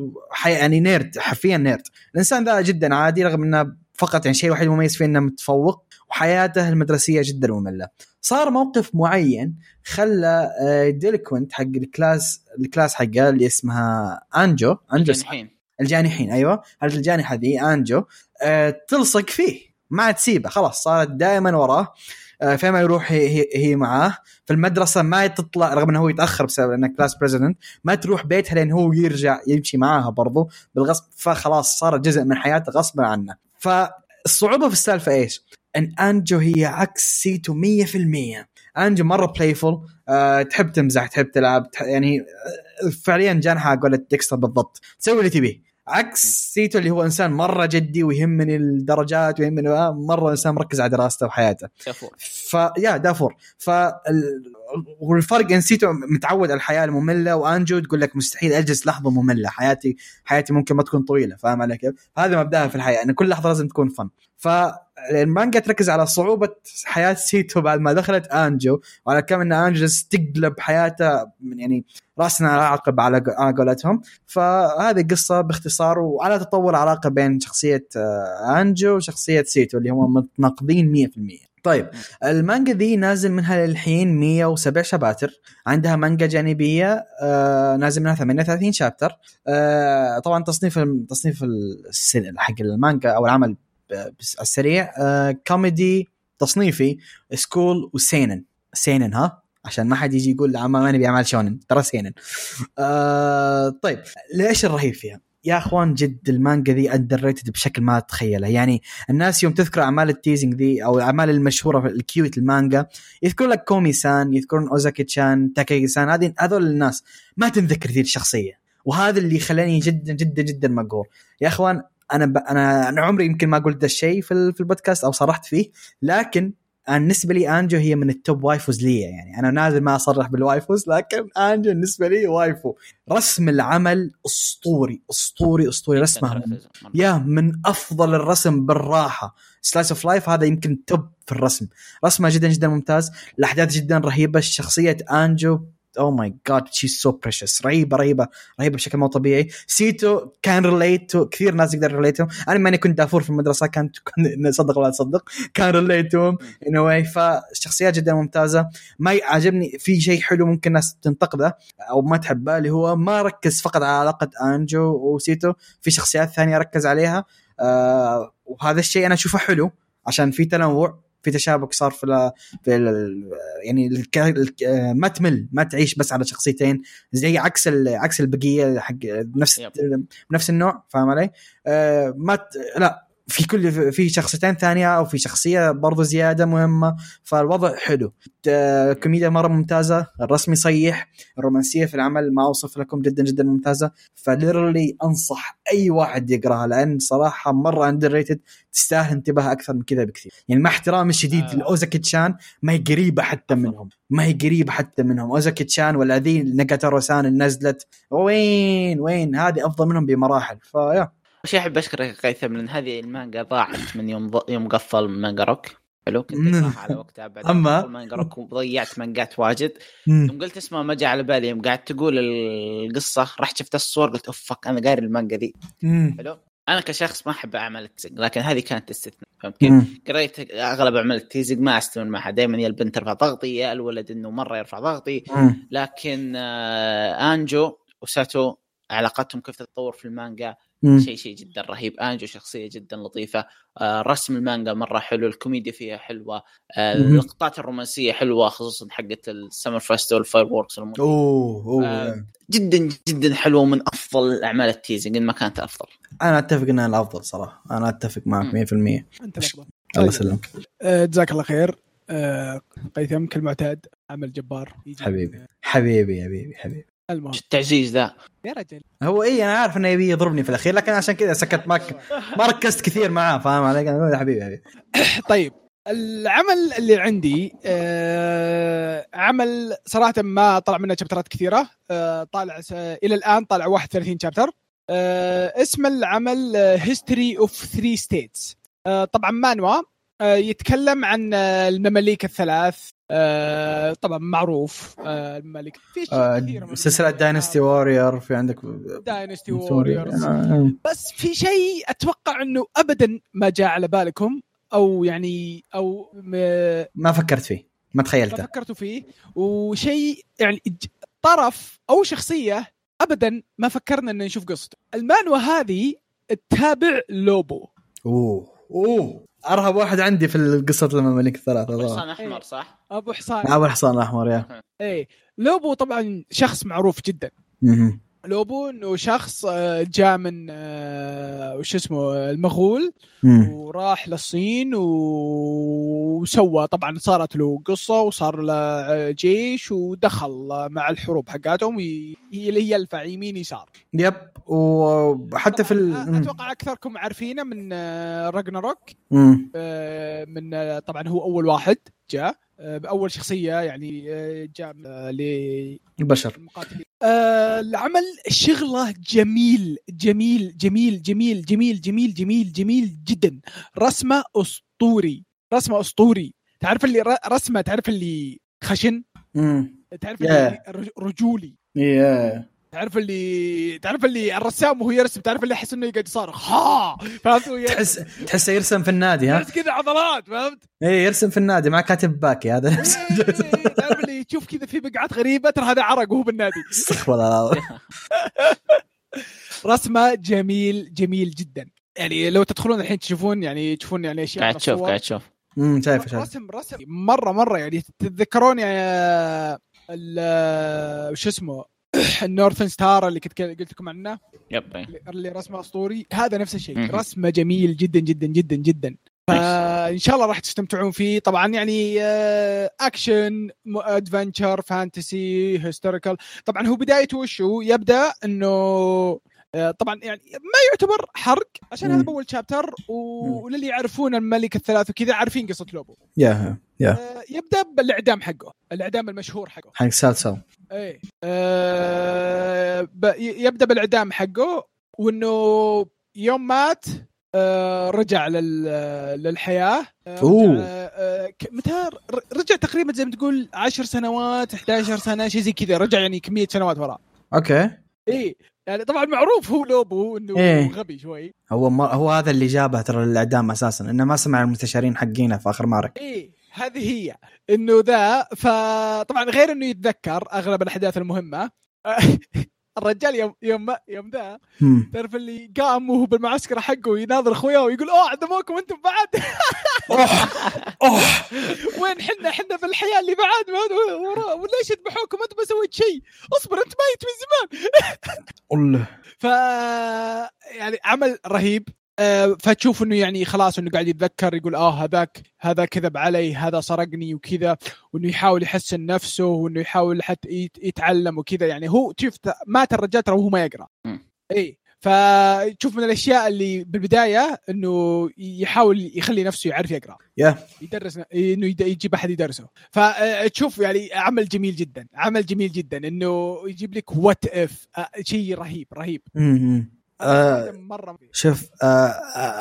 يعني nerd حرفيا nerd. الإنسان ذا جدا عادي رغم إنه فقط يعني الشيء الوحيد المميز فيه إنه متفوق وحياته المدرسية جدا مملة. صار موقف معين خلى آه، delinquent حق ال class ال class حقه اللي اسمها أنجو أنجو اسمها الحين الجانحين أيوه. الجانحه ذي أنجو آه تلصق فيه. ما عاد تسيبه خلاص صارت دائما وراه. آه فيما يروح هي, هي, معاه. في المدرسة ما تطلع رغم إنه هو يتأخر بسبب انه class president ما تروح بيتها لين هو يرجع يمشي معاها برضو بالغصب. فخلاص صار جزء من حياته غصبا عنه. فالصعوبة في السالفة إيش؟ إن أنجو هي عكس سيتو 100% أنجو مرة playful أه تحب تمزح تحب تلعب تح يعني آه، فعليا جانحة قولة ديكستر بالضبط. تسوي اللي تبيه. عكس سيتو اللي هو إنسان مرة جدي ويهمني الدرجات ويهمني مرة إنسان مركز على دراسته وحياته. كفو فيا دافور. ف والفرق إن سيتو متعود على الحياة المملة وأنجو تقول لك مستحيل أجلس لحظة مملة. حياتي حياتي ممكن ما تكون طويلة فاهم علي كيف؟ هذا مبدأها في الحياة إن كل لحظة لازم تكون fun فالمانجا تركز على صعوبة حياة سيتو بعد ما دخلت أنجو وعلى كم أنجو جالس تقلب حياته يعني راسا على عقب على قولتهم. فهذه القصة باختصار وعلى تطور علاقة بين شخصية آه، أنجو وشخصية سيتو اللي هم متناقضين 100% طيب المانجا ذي نازل منها للحين 107 chapter. عندها مانجا جانبية آه نازل منها 38 chapter. آه طبعا تصنيف تصنيف حق المانجا أو العمل بس- السريع. آه كوميدي تصنيفي school و seinen. seinen ها؟ عشان ما حد يجي يقول عم- ماني باعمال shounen. ترى seinen. آه طيب. ليش الرهيب فيها؟ يا أخوان جد المانجا ذي underrated بشكل ما تتخيله يعني الناس يوم تذكر أعمال ال teasing ذي أو الأعمال المشهورة في ال cute المانجا يذكرون لك كومي سان يذكرون اوزاكي تشان تاكاقي سان هذه هذول الناس ما تنذكر ذي الشخصية. وهذا اللي خلاني جدا جدا جدا مقهور. يا أخوان أنا ب... أنا أنا عمري يمكن ما قلت ذا الشيء في ال- في البودكاست أو صرحت فيه لكن بالنسبة لي أنجو هي من ال top waifus لي يعني. أنا نازل ما أصرح بال waifus لكن أنجو بالنسبة لي waifu رسم العمل أسطوري أسطوري أسطوري. رسمها يا من أفضل الرسم بالراحة. slice of life هذا يمكن top في الرسم. رسمه جدا جدا ممتاز. الأحداث جدا رهيبة. شخصية أنجو oh my god she so precious رهيبة رهيبة رهيبة بشكل مو طبيعي. سيتو كان relate كثير ناس يقدر relate أنا ماني كنت دافور في المدرسة كنت- صدق ولا تصدق كان relate in way فالشخصيات جدا ممتازة. ما عجبني في شيء حلو ممكن الناس تنتقده أو ما تحبه اللي هو ما ركز فقط على علاقة انجو وسيتو في شخصيات ثانية ركز عليها. آه وهذا الشيء أنا أشوفه حلو عشان في تنوع. في تشابك صار في, ال في ال يعني الك ما تمل ما تعيش بس على شخصيتين زي عكس عكس البقية حق نفس. نفس النوع فاهم علي؟ آه ما ت... لا في كل في شخصيتين ثانية أو في شخصية برضو زيادة مهمة فالوضع حلو. آه، كوميديا مرة ممتازة الرسم يصيح الرومانسية في العمل ما أوصف لكم جدا جدا ممتازة. ف ريلي أنصح أي واحد يقراها لأن صراحة مرة underrated تستاهل انتباه أكثر من كذا بكثير. يعني مع احترامي الشديد آه. لأوزاكي تشان ما هي قريبة حتى منهم. ما هي قريبة حتى منهم. أوزاكي تشان ولا ذي ناكاتارو سان اللي نزلت وين وين؟ هذه أفضل منهم بمراحل. فيا. شيء أحب أشكرك قيثم لأن هذه المانجا ضاعت من يوم ض... يوم قفل مانجا روك حلو كنت. اقراها على وقتها بعد قفل مانجا روك وضيعت مانجات واجد. يوم قلت اسمها ما جاء على بالي يوم قاعد تقول القصة رحت شفت الصور قلت oh fuck أنا قاري المانجا ذي. حلو أنا كشخص ما أحب اعمال ال teasing لكن هذه كانت استثناء فهمت كيف؟ قريت أغلب أعمال ال teasing ما أستمر معها دائما يا البنت ترفع ضغطي يا الولد إنه مرة يرفع ضغطي مم. لكن آه أنجو وساتو علاقتهم كيف تتطور في المانجا. شيء شيء جدا رهيب. أنجو شخصية جدا لطيفة. آه رسم المانجا مرة حلو الكوميديا فيها حلوة آه. اللقطات الرومانسية حلوة خصوصا حقت ال summer festival ال fireworks أوه أوه. آه، جدا جدا حلوة من أفضل أعمال ال teasing ان ما كانت أفضل. أنا أتفق إنها الأفضل صراحة. أنا أتفق معك 100% الله أنت الافضل يسلمك. آه، جزاك الله خير. آه، قيثم كالمعتاد عمل جبار. حبيبي. حبيبي حبيبي حبيبي. المهم. شو التعزيز ذا. يا رجل. هو اي أنا عارف إنه يبي يضربني في الأخير لكن عشان كذا سكت ما ما ركزت كثير معاه فاهم علي؟ أنا أقول حبيبي حبيبي. طيب العمل اللي عندي آه عمل صراحة ما طلع منه شابترات كثيرة آه طالع. إلى الآن طالع 31 chapter آه اسم العمل History of Three States طبعا مانهوا يتكلم عن آه، الممالك الثلاث. آه طبعا معروف آه الممالك. في أشياء كثيرة من سلسلة Dynasty Warrior في عندك Dynasty Warriors آه. بس في شيء أتوقع إنه ابدا ما جاء على بالكم أو يعني أو م- ما فكرت فيه ما ما تخيلته فكرتوا فيه. وشيء يعني طرف أو شخصية ابدا ما فكرنا ان نشوف قصته. المانوا هذه تتابع لوبو. أوه. أوه أرهب واحد عندي في قصه المماليك الثلاثة حصان صراحة أحمر صح؟ أبو حصان. أبو الحصان الاحمر يا. إيه لوبو طبعا شخص معروف جدا. لوبو إنه شخص آه، جاء من آه، وش اسمه المغول. وراح للصين وسوى طبعا صارت له قصة وصار له جيش ودخل مع الحروب حقاتهم اللي يلفع يمين يسار. يب. وحتى في ال... أتوقع أكثركم عارفينه من راجناروك. من آه، طبعا هو أول واحد جاء آه، بأول شخصية يعني آه، جاء آه، البشر. آه، العمل شغلة جميل جميل جميل جميل جميل جميل جميل جميل جدا. رسمة أسطوري رسمة أسطوري. تعرف اللي رسمة تعرف اللي خشن. تعرف Yeah. اللي رج- رجولي. تعرف اللي تعرف اللي الرسام وهو يرسم تعرف اللي يحس إنه يقعد يصارخ. ها! فهمت. تحس تحسه يرسم في النادي ها؟ تحس كذا عضلات فهمت؟ اي يرسم في النادي مع كاتب باكي هذا نفس إيه، تعرف اللي تشوف كذا في بقعات غريبة ترى هذا عرق وهو بالنادي. استغفر الله العظيم. رسمة جميل جميل جدا. يعني لو تدخلون الحين تشوفون يعني تشوفون يعني أشياء قاعد تشوف. قاعد تشوف. امم شايفه شايفه رسم رسم. مرة مرة يعني تتذكرون يعني ال- وش اسمه؟ ال Northern Star اللي كنت قلت لكم عنه. yep إيه. اللي رسمه أسطوري. هذا نفس الشيء. رسمة جميل جدا جدا جدا جدا. فإن شاء الله راح تستمتعون فيه. طبعا يعني action adventure fantasy historical طبعا هو بدايته وشو يبدأ إنه آه، طبعا يعني ما يعتبر حرق عشان هذا مم. بأول chapter وللي يعرفون الممالك الثلاث وكذا عارفين قصة لوبو. يا يا آه، يبدأ بالإعدام حقه الإعدام المشهور حقه. حق سالسو إيه. آه يبدأ بالإعدام حقه وإنه يوم مات آه رجع لل للحياة. آه. رجع آه متى؟ رجع تقريبا زي ما تقول 10 سنوات 11 سنة شيء زي كذا. رجع يعني كميه سنوات وراء أوكي. إيه. يعني طبعا معروف هو لوبو إنه إيه. غبي شوي. هو ما هو هذا اللي جابه ترى الاعدام أساسا إنه ما سمع المستشارين حقينه في آخر معركه إيه. هذه هي. إنه ذا فطبعا غير إنه يتذكر أغلب الأحداث المهمة. الرجال يوم يوم يوم ذا. تعرف اللي قام وهو بالمعسكر حقه يناظر أخوياه ويقول أوه عدموكم أنتم بعد. وين حنا حنا في الحياة اللي بعد؟ وليش يذبحوكم؟ انت ما سويت شيء. اصبر أنت ميت من زمان. ف يعني عمل رهيب. فتشوف إنه يعني خلاص إنه قاعد يتذكر يقول آه هذاك هذا كذب علي هذا سرقني وكذا وإنه يحاول يحسن نفسه وإنه يحاول حتى يت- يتعلم وكذا. يعني هو شوف مات الرجال ترى وهو ما يقرأ. إي فتشوف من الأشياء اللي بالبداية إنه يحاول يخلي نفسه يعرف يقرأ. yeah. يدرس إنه يد- يجيب أحد يدرسه. فتشوف يعني عمل جميل جدا عمل جميل جدا إنه يجيب لك what if شيء رهيب رهيب. مم. آه، مرة شوف آه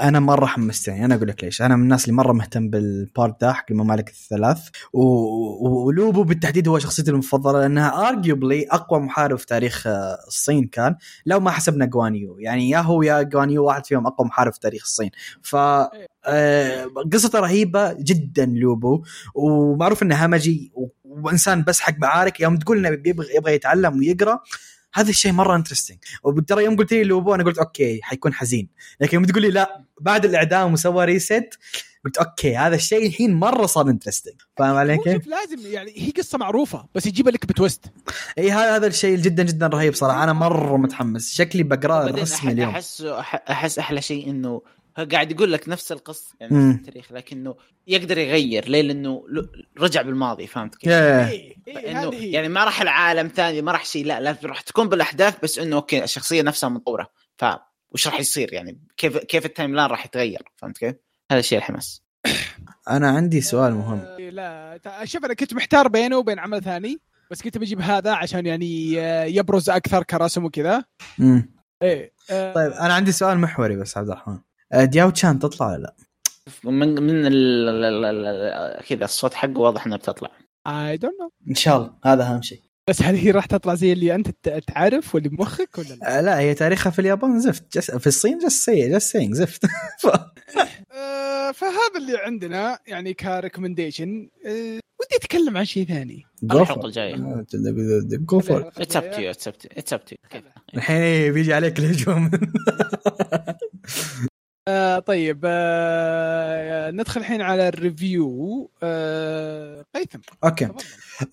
أنا مرة حمستني. أنا أقول لك ليش. أنا من الناس اللي مرة مهتم بال part ده حق الممالك الثلاث. ولوبو بالتحديد هو شخصيتي المفضلة لأنها arguably أقوى محارب في تاريخ آه، الصين كان لو ما حسبنا جوانيو. يعني يا هو يا جوانيو واحد فيهم أقوى محارب في تاريخ الصين. ف آه، قصته رهيبة جدا لوبو ومعروف إنه همجي وإنسان بس حق معارك. يوم تقول إنه يبغى يتعلم ويقرأ هذا الشيء مرة interesting وترى يوم قلت لي لوبو أنا قلت okay حيكون حزين. لكن يوم تقول لي لا بعد الإعدام وسوى reset قلت okay هذا الشيء الحين مرة صار interesting فاهم علي كيف؟ شوف لازم يعني هي قصة معروفة بس يجيبها لك ب twist إي هذا هذا الشيء جدا جدا رهيب صراحة. أنا مرة متحمس. شكلي بقراه رسمي اليوم. احس أحس أحلى شيء إنه قاعد يقول لك نفس القصة يعني. نفس التاريخ لكنه يقدر يغير ليه لأنه رجع بالماضي فهمت كيف؟ yeah إيه، إيه، هي. يعني ما راح العالم ثاني ما راح شيء لا لا راح تكون بالأحداث بس إنه okay الشخصية نفسها متطوره ف وش راح يصير يعني كيف كيف ال timeline راح يتغير فهمت كيف؟ هذا الشيء الحماس أنا عندي سؤال مهم آه، لا شوف أنا كنت محتار بينه وبين عمل ثاني بس كنت بجيب هذا عشان يعني آه، يبرز أكثر كرسم وكذا مم. إيه آه، طيب أنا عندي سؤال محوري بس عبد الرحمن دياو تشان تطلع ولا لا؟ من من ال- ال- ال- ال- كذا الصوت حقه واضح انها بتطلع. اي دونت نو إن شاء الله هذا أهم شيء. بس هل هي راح تطلع زي اللي أنت تعرف واللي بمخك ولا لا؟ آه، لا هي تاريخها في اليابان زفت. جس في الصين جس سي جس سينج زفت. ف- آه، فهذا اللي عندنا يعني كريكومنديشن ودي أتكلم عن شيء ثاني. الحلقة. الجاية. جو فور اتس اب تو يو اتس اب تو اتس اب تو الحين بيجي عليك الهجوم. آه طيب آه ندخل الحين على ال review. آه قيثم. okay.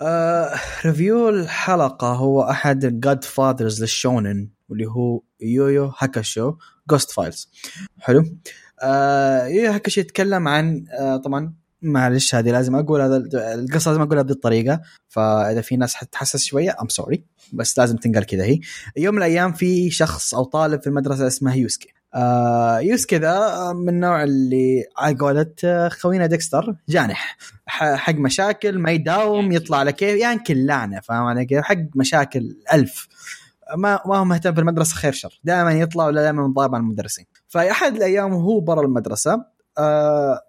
آه، review الحلقة هو أحد ال godfathers للشونن واللي هو يويو هاكاشو Ghost Files حلو. آه يويو هاكاشو يتكلم عن آه طبعا معلش هذه لازم أقول هذا القصة لازم أقولها بهذه الطريقة. فإذا في ناس حتتحسس شوية I'm sorry بس لازم تنقل كذا هي. يوم من الأيام في شخص أو طالب في المدرسة اسمه يوسكي. آه يوسكي ذا من النوع اللي على قولة آه، خوينا ديكستر جانح. حق مشاكل ما يداوم يطلع على كيف ينكل لعنة فاهم علي كيف؟ حق مشاكل ألف. ما ما هو مهتم في المدرسة خير شر. دائما يطلع ولا دائما مضارب على المدرسين. فأحد الأيام وهو برا المدرسة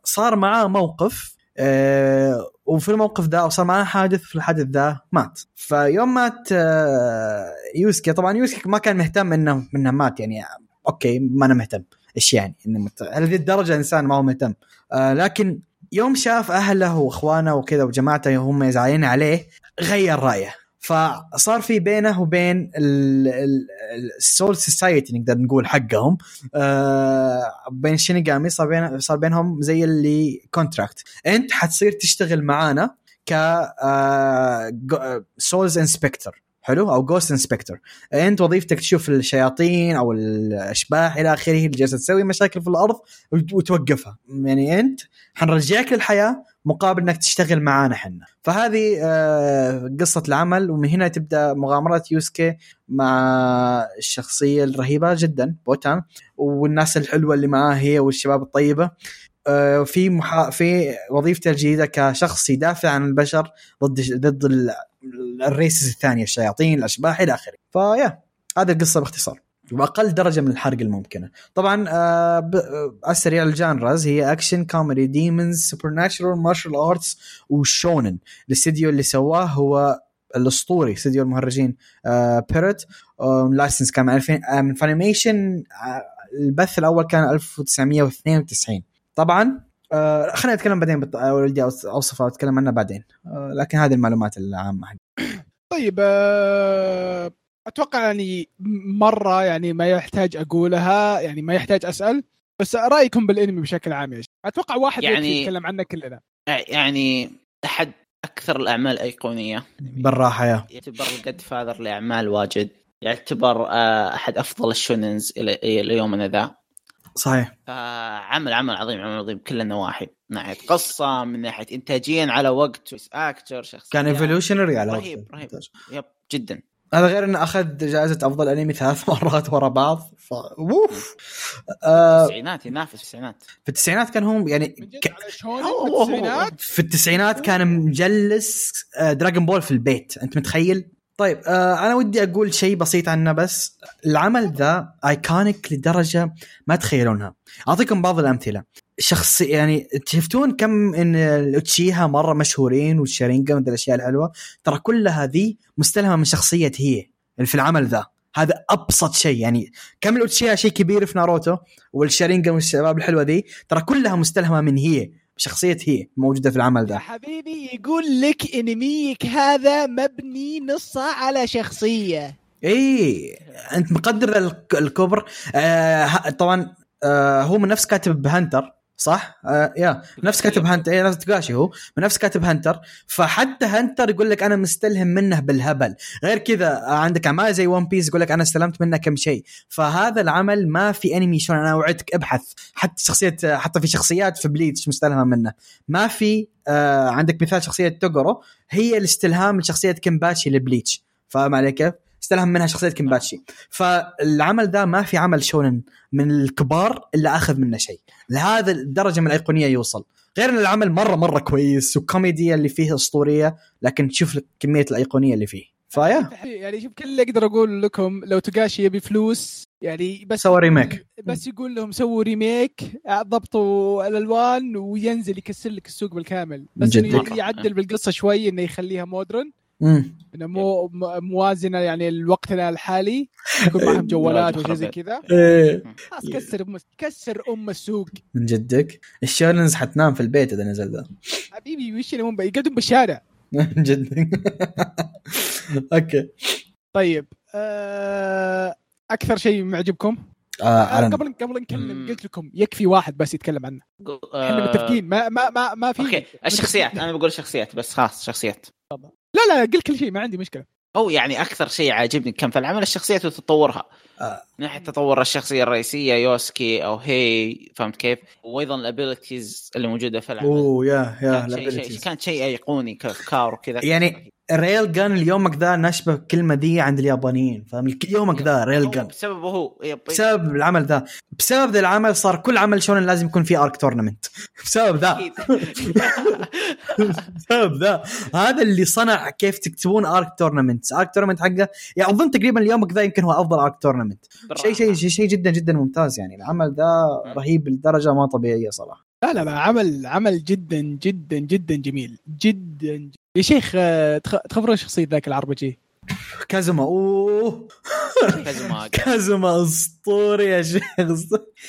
صار معاه موقف آه وفي الموقف ذا وصار معاه حادث في الحادث ذا مات. فيوم مات آه يوسكي طبعا يوسكي ما كان مهتم انه إنه مات يعني okay ما أنا مهتم. إيش يعني؟ مت... هذه الدرجة إنسان ما هو مهتم. آه لكن يوم شاف أهله وأخوانه وكذا وجماعته هم زعلانين عليه غير رأيه. فصار في بينه وبين ال Soul Society نقدر نقول حقهم. آه بين الشينيغامي صار بين صار بينهم زي اللي contract أنت حتصير تشتغل معانا ك souls inspector حلو؟ أو ghost inspector أنت وظيفتك تشوف الشياطين أو الأشباح إلى آخره اللي جالسة تسوي مشاكل في الأرض وت- وتوقفها. يعني أنت حنرجعك للحياة مقابل إنك تشتغل معانا حنا فهذه آه، قصة العمل ومن هنا تبدأ مغامرات يوسكي مع الشخصية الرهيبة جدا بوتان والناس الحلوة اللي معاه هي والشباب الطيبة. آه، في محا... في وظيفته الجديدة كشخص يدافع عن البشر ضد ضد ال- ال races الثانية الشياطين الأشباح إلى آخره. فيا هذه القصة باختصار. وأقل درجة من الحرق الممكنة. طبعا آه. آه، على السريع ال genres هي action comedy demons supernatural martial arts وشونن. الاستديو اللي سواه هو الأسطوري استديو المهرجين بييرو آه license كان من 2000 آه من فانيميشن البث الأول كان 1992 طبعا آه خلينا نتكلم بعدين بط... ودي أوصفه واتكلم عنه بعدين. آه لكن هذه المعلومات العامة طيب آه، أتوقع يعني مرة يعني ما يحتاج أقولها يعني ما يحتاج أسأل بس رأيكم بالأنمي بشكل عام يا شيخ؟ أتوقع واحد يعني- يتكلم عنه كلنا. يعني أحد أكثر الأعمال الأيقونية. بالراحة yeah. يعتبر ال godfather لأعمال واجد. يعتبر آه، أحد أفضل الشوننز إلى إلى يومنا ذا. صحيح. فعمل عمل عظيم عمل عظيم كل النواحي من ناحية قصة من ناحية انتاجيا على وقت أكتر شخصيات كان evolutionary على رهيب. رهيب. yep جدا. هذا غير إنه أخذ جائزة أفضل أنمي ثلاث مرات ورا بعض. ف... اوف آه التسعينات ينافس التسعينات. في التسعينات كان هم يعني ك... بالتسعينات في التسعينات؟ كان مجلس آه دراغون بول في البيت. أنت متخيل؟ طيب آه أنا ودي أقول شيء بسيط عنه بس. العمل ذا iconic لدرجة ما تخيلونها. أعطيكم بعض الأمثلة. شخص يعني شفتون كم إن الأوتشيها مرة مشهورين والشارينجان من الأشياء الحلوة؟ ترى كل هذه مستلهمة من شخصية هي اللي في العمل ذا. هذا أبسط شيء يعني كم الأوتشيها شيء كبير في ناروتو والشارينجان والشباب الحلوة ذي ترى كلها مستلهمة من هي شخصية هي موجودة في العمل ذا. حبيبي يقول لك انميك هذا مبني نصه على شخصية. إي أنت مقدر الك- الكبر. آه طبعا آه هو من نفس كاتب هانتر صح؟ آه yeah. نفس كاتب هانتر. اي نفس توقاشي هو. نفس كاتب هانتر. فحتى هانتر يقول لك أنا مستلهم منه بالهبل. غير كذا آه، عندك اعمال زي ون بيس يقول لك أنا استلهمت منه كم شيء. فهذا العمل ما في انمي شلون. أنا اوعدك أبحث. حتى شخصية حتى في شخصيات في بليتش مستلهمه منه. ما في آه عندك مثال شخصية توغورو. هي الاستلهام لشخصية كينباتشي لبليتش. فاهم علي كيف؟ استلهم منها شخصية كينباتشي. فالعمل ذا ما في عمل شونن من الكبار إلا أخذ منه شيء. لهذا الدرجة من الأيقونية يوصل. غير إن العمل مرة مرة كويس وكوميديا اللي فيه أسطورية لكن تشوف كمية الأيقونية اللي فيه. ف yeah. يعني شوف كل اللي أقدر أقول لكم لو توقاشي يبي فلوس يعني بس سوى remake. بس يقول لهم سووا remake ضبطوا الألوان وينزل يكسر لك السوق بالكامل. بس جد. إنه يعدل بالقصة شوي إنه يخليها modern. إنه مو موازنة يعني لوقتنا الحالي يكون معهم جوالات وشيء زي كذا. إيه. خلاص كسر ام كسر أم السوق. من جدك. الشيرنز حتنام في البيت إذا نزل ذا. حبيبي وش اللي مو يقعدون بالشارع. من جدك. okay. طيب آه، أكثر شيء معجبكم؟ آه آه،. قبل قبل نكلم مم. قلت لكم يكفي واحد بس يتكلم عنه. إحنا متفقين ما ما ما ما في okay الشخصيات. أنا بقول شخصيات بس خلاص شخصيات. لا لا قل كل شيء ما عندي مشكلة. أو يعني أكثر شيء عاجبني كان في العمل الشخصيات وتطورها. آه. من ناحية تطور الشخصية الرئيسية يوسكي أو هي فهمت كيف؟ وأيضا ال abilities اللي موجودة في العمل. أوه yeah yeah كانت شيء كانت شيء ايقوني كأفكار وكذا. يعني ال Rei Gan ليومك ذا نشبه الكلمة دي عند اليابانيين فاهم؟ يومك ذا Rei Gan بسببه هو yep بسبب العمل ذا. بسبب ذا العمل صار كل عمل شونن لازم يكون فيه arc tournament بسبب ذا. بسبب ذا. هذا اللي صنع كيف تكتبون arc tournament arc tournament حقه يعني أظن تقريبا ليومك ذا يمكن هو أفضل arc tournament شيء شيء شيء شيء جدا جدا ممتاز يعني. العمل ذا رهيب لدرجة ما طبيعية صراحة. لا لا لا عمل عمل جدا جدا جدا جميل. جدا ج- يا شيخ آه، تخ- تخبرون شخصية ذاك العربجي كازوما أوه. كازوما. كازوما اسطوري يا شيخ.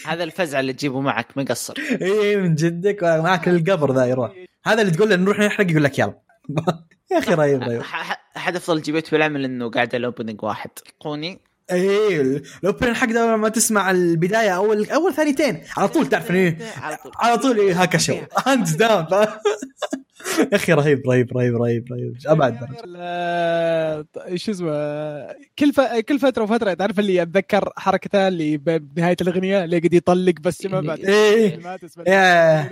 هذا الفزع اللي تجيبه معك مقصر. اي من جدك معك القبر ذا يروح. هذا اللي تقول له نروح نحرق يقول لك يلا. يا أخي رهيب رهيب. ح- ح- احد أفضل جيبت في العمل إنه قاعد ال opening واحد. ايقوني إيه ال opening حق ده لما تسمع البداية أول أول ثانيتين. على طول تعرف انه إيه، على طول. على طول إيه هاكوشو. hands down يا أخي رهيب رهيب رهيب رهيب رهيب. أبعد شو اسمه كل ف... كل فترة وفترة تعرف اللي اتذكر حركته اللي ب- بنهاية الأغنية اللي قد يطلق بس ما بعد. إيه. yeah.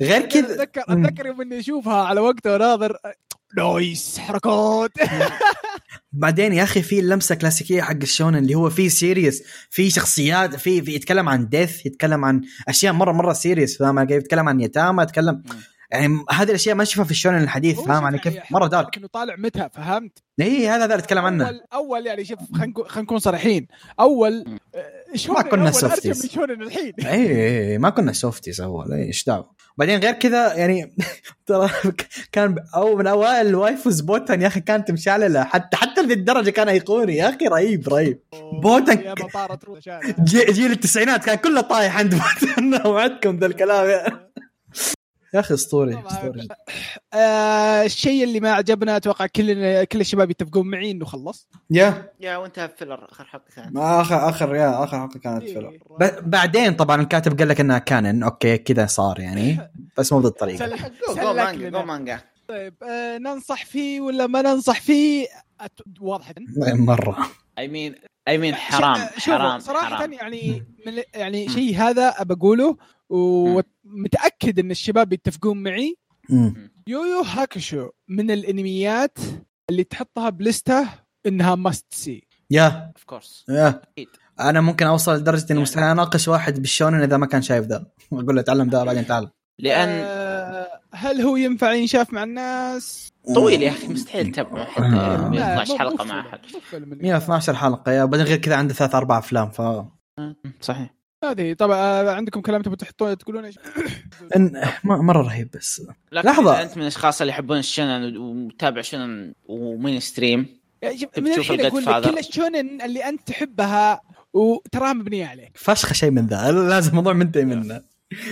غير كذا. اتذكر أتذكر يوم إني أشوفها على وقته وناظر nice حركات. بعدين يا أخي في اللمسه كلاسيكية حق الشونن اللي هو فيه serious في شخصيات في, في يتكلم عن death يتكلم عن أشياء مرة مرة serious فاهم؟ كيف يتكلم عن يتامى يتكلم يعني هذه الأشياء ما نشوفها في الشونن الحديث فاهم؟ علي كيف يعني مرة dark انه طالع متى فهمت؟ اي هذا هذا اللي اتكلم عنه. اول أول يعني شوف خلينا نكون- خلينا نكون صريحين. أول. آه، ما كنا softies. الحين. اي إي، ما كنا softies أول. اي إيش دعوة؟ بعدين غير كذا يعني ترى كان أو من أوائل ال waifus بوتن يا أخي كانت مشعللة. حتى حتى لذي الدرجة كان ايقوني يا أخي رهيب رهيب. بوتن جيل التسعينات كان كله طايح عند بوتن. وعدكم ذا الكلام. يا يا أخي أسطوري أسطوري. آه، الشيء اللي ما عجبنا أتوقع كل كل الشباب يتفقون معي إنه خلص. yeah. yeah وانتهى filler آخر حلقة كانت. ما آخر آخر يا آخر حلقة كانت إيه. filler ب- بعدين طبعا الكاتب قال لك إنها canon. okay كذا صار يعني بس مو بالطريقة. go manga. go manga. طيب آه، ننصح فيه ولا ما ننصح فيه؟ أت... واضح. مرة. اي مين اي مين حرام حرام صراحة حرام. يعني من يعني. شيء هذا ابى اقوله ومتأكد إن الشباب يتفقون معي. يويو هاكوشو من الأنميات اللي تحطها بلستة إنها must see yeah. of course yeah. أنا ممكن أوصل لدرجة إني يعني- مستحيل أناقش واحد بالشونن إذا ما كان شايف ذا. أقول له تعلم ذا بعدين تعال. لأن آه، هل هو ينفع ينشاف مع الناس؟ طويل يا أخي مستحيل تتابعه حتى آه. 112 مو- حلقة مع أحد مو فيلم اللي- 112 حلقه yeah بعدين غير كذا عنده ثلاث أربع أفلام ف صحيح هذه طبعا آه، عندكم كلام تبغوا تحطون تقولون إيش؟ إن ما- مرة رهيب بس. إذا أنت من الأشخاص اللي يحبون الشونن ومتابع شنن و mainstream من الحين أقول لك؟ كل الشونن اللي أنت تحبها وتراها مبنيه عليك فشخ شيء من ذا لازم الموضوع منتهي منه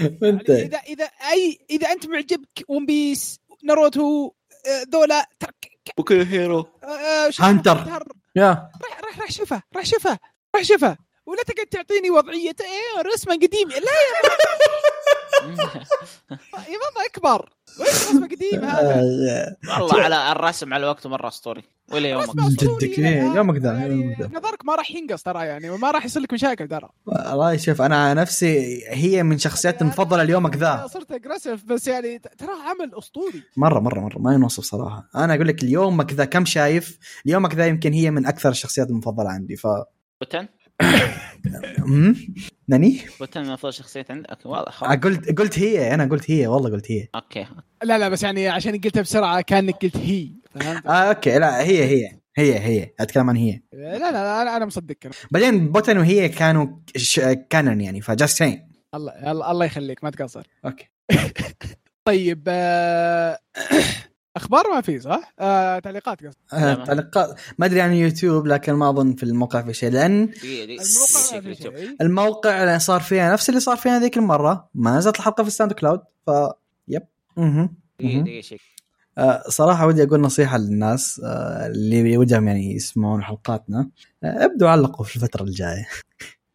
يعني منتهي اذا إذا اي إذا أنت معجبك ون بيس ناروتو آه، ذولا ترك بوكو هيرو. آه، شو- هانتر. yeah. راح راح راح شوفها راح شوفها راح شوفها ولا تقعد تعطيني وضعية إيه رسمه قديم. لا يا ماما اكبر. وين رسمه قديم هذا آه، والله على الرسم على وقته مرة أسطوري. وإلى يومك. جدك، إيه، الآن. يومك ذا، يعني ذا. نظرك ما راح ينقص ترى يعني وما راح يصير لك مشاكل ترى. والله شوف أنا نفسي هي من شخصياتي المفضلة ليومك ذا. صرت aggressive بس يعني ترى عمل أسطوري. مرة مرة مرة. ما ينوصف صراحة. أنا أقول لك ليومك ذا كم شايف؟ ليومك ذا يمكن هي من أكثر الشخصيات المفضلة عندي ف؟ nani؟ بوتن من افضل شخصيات عندك. okay واضح خلاص. قلت قلت هي أنا قلت هي والله قلت هي. okay. لا لا بس يعني عشان قلتها بسرعة كأنك قلت هي فهمت؟ آه okay لا هي هي هي هي. أتكلم عن هي. لا لا لا أنا أنا مصدقك. بعدين بوتن وهي كانوا ش... canon يعني ف just saying الله الله الله يخليك ما تقصر. okay. طيب آه، أخبار ما في صح؟ آه، تعليقات قصدي آه، تمام. تعليقات. ما أدري عن يوتيوب لكن ما أظن في الموقع في شيء. لأن الموقع ما في. شيء. الموقع صار فيها نفس اللي صار فيها ذيك المرة ما نزلت الحلقة في ال SoundCloud ف yep. أها آه، صراحة ودي أقول نصيحة للناس آه، اللي ودهم يعني يسمعون حلقاتنا. آه، ابدوا علقوا في الفترة الجاية.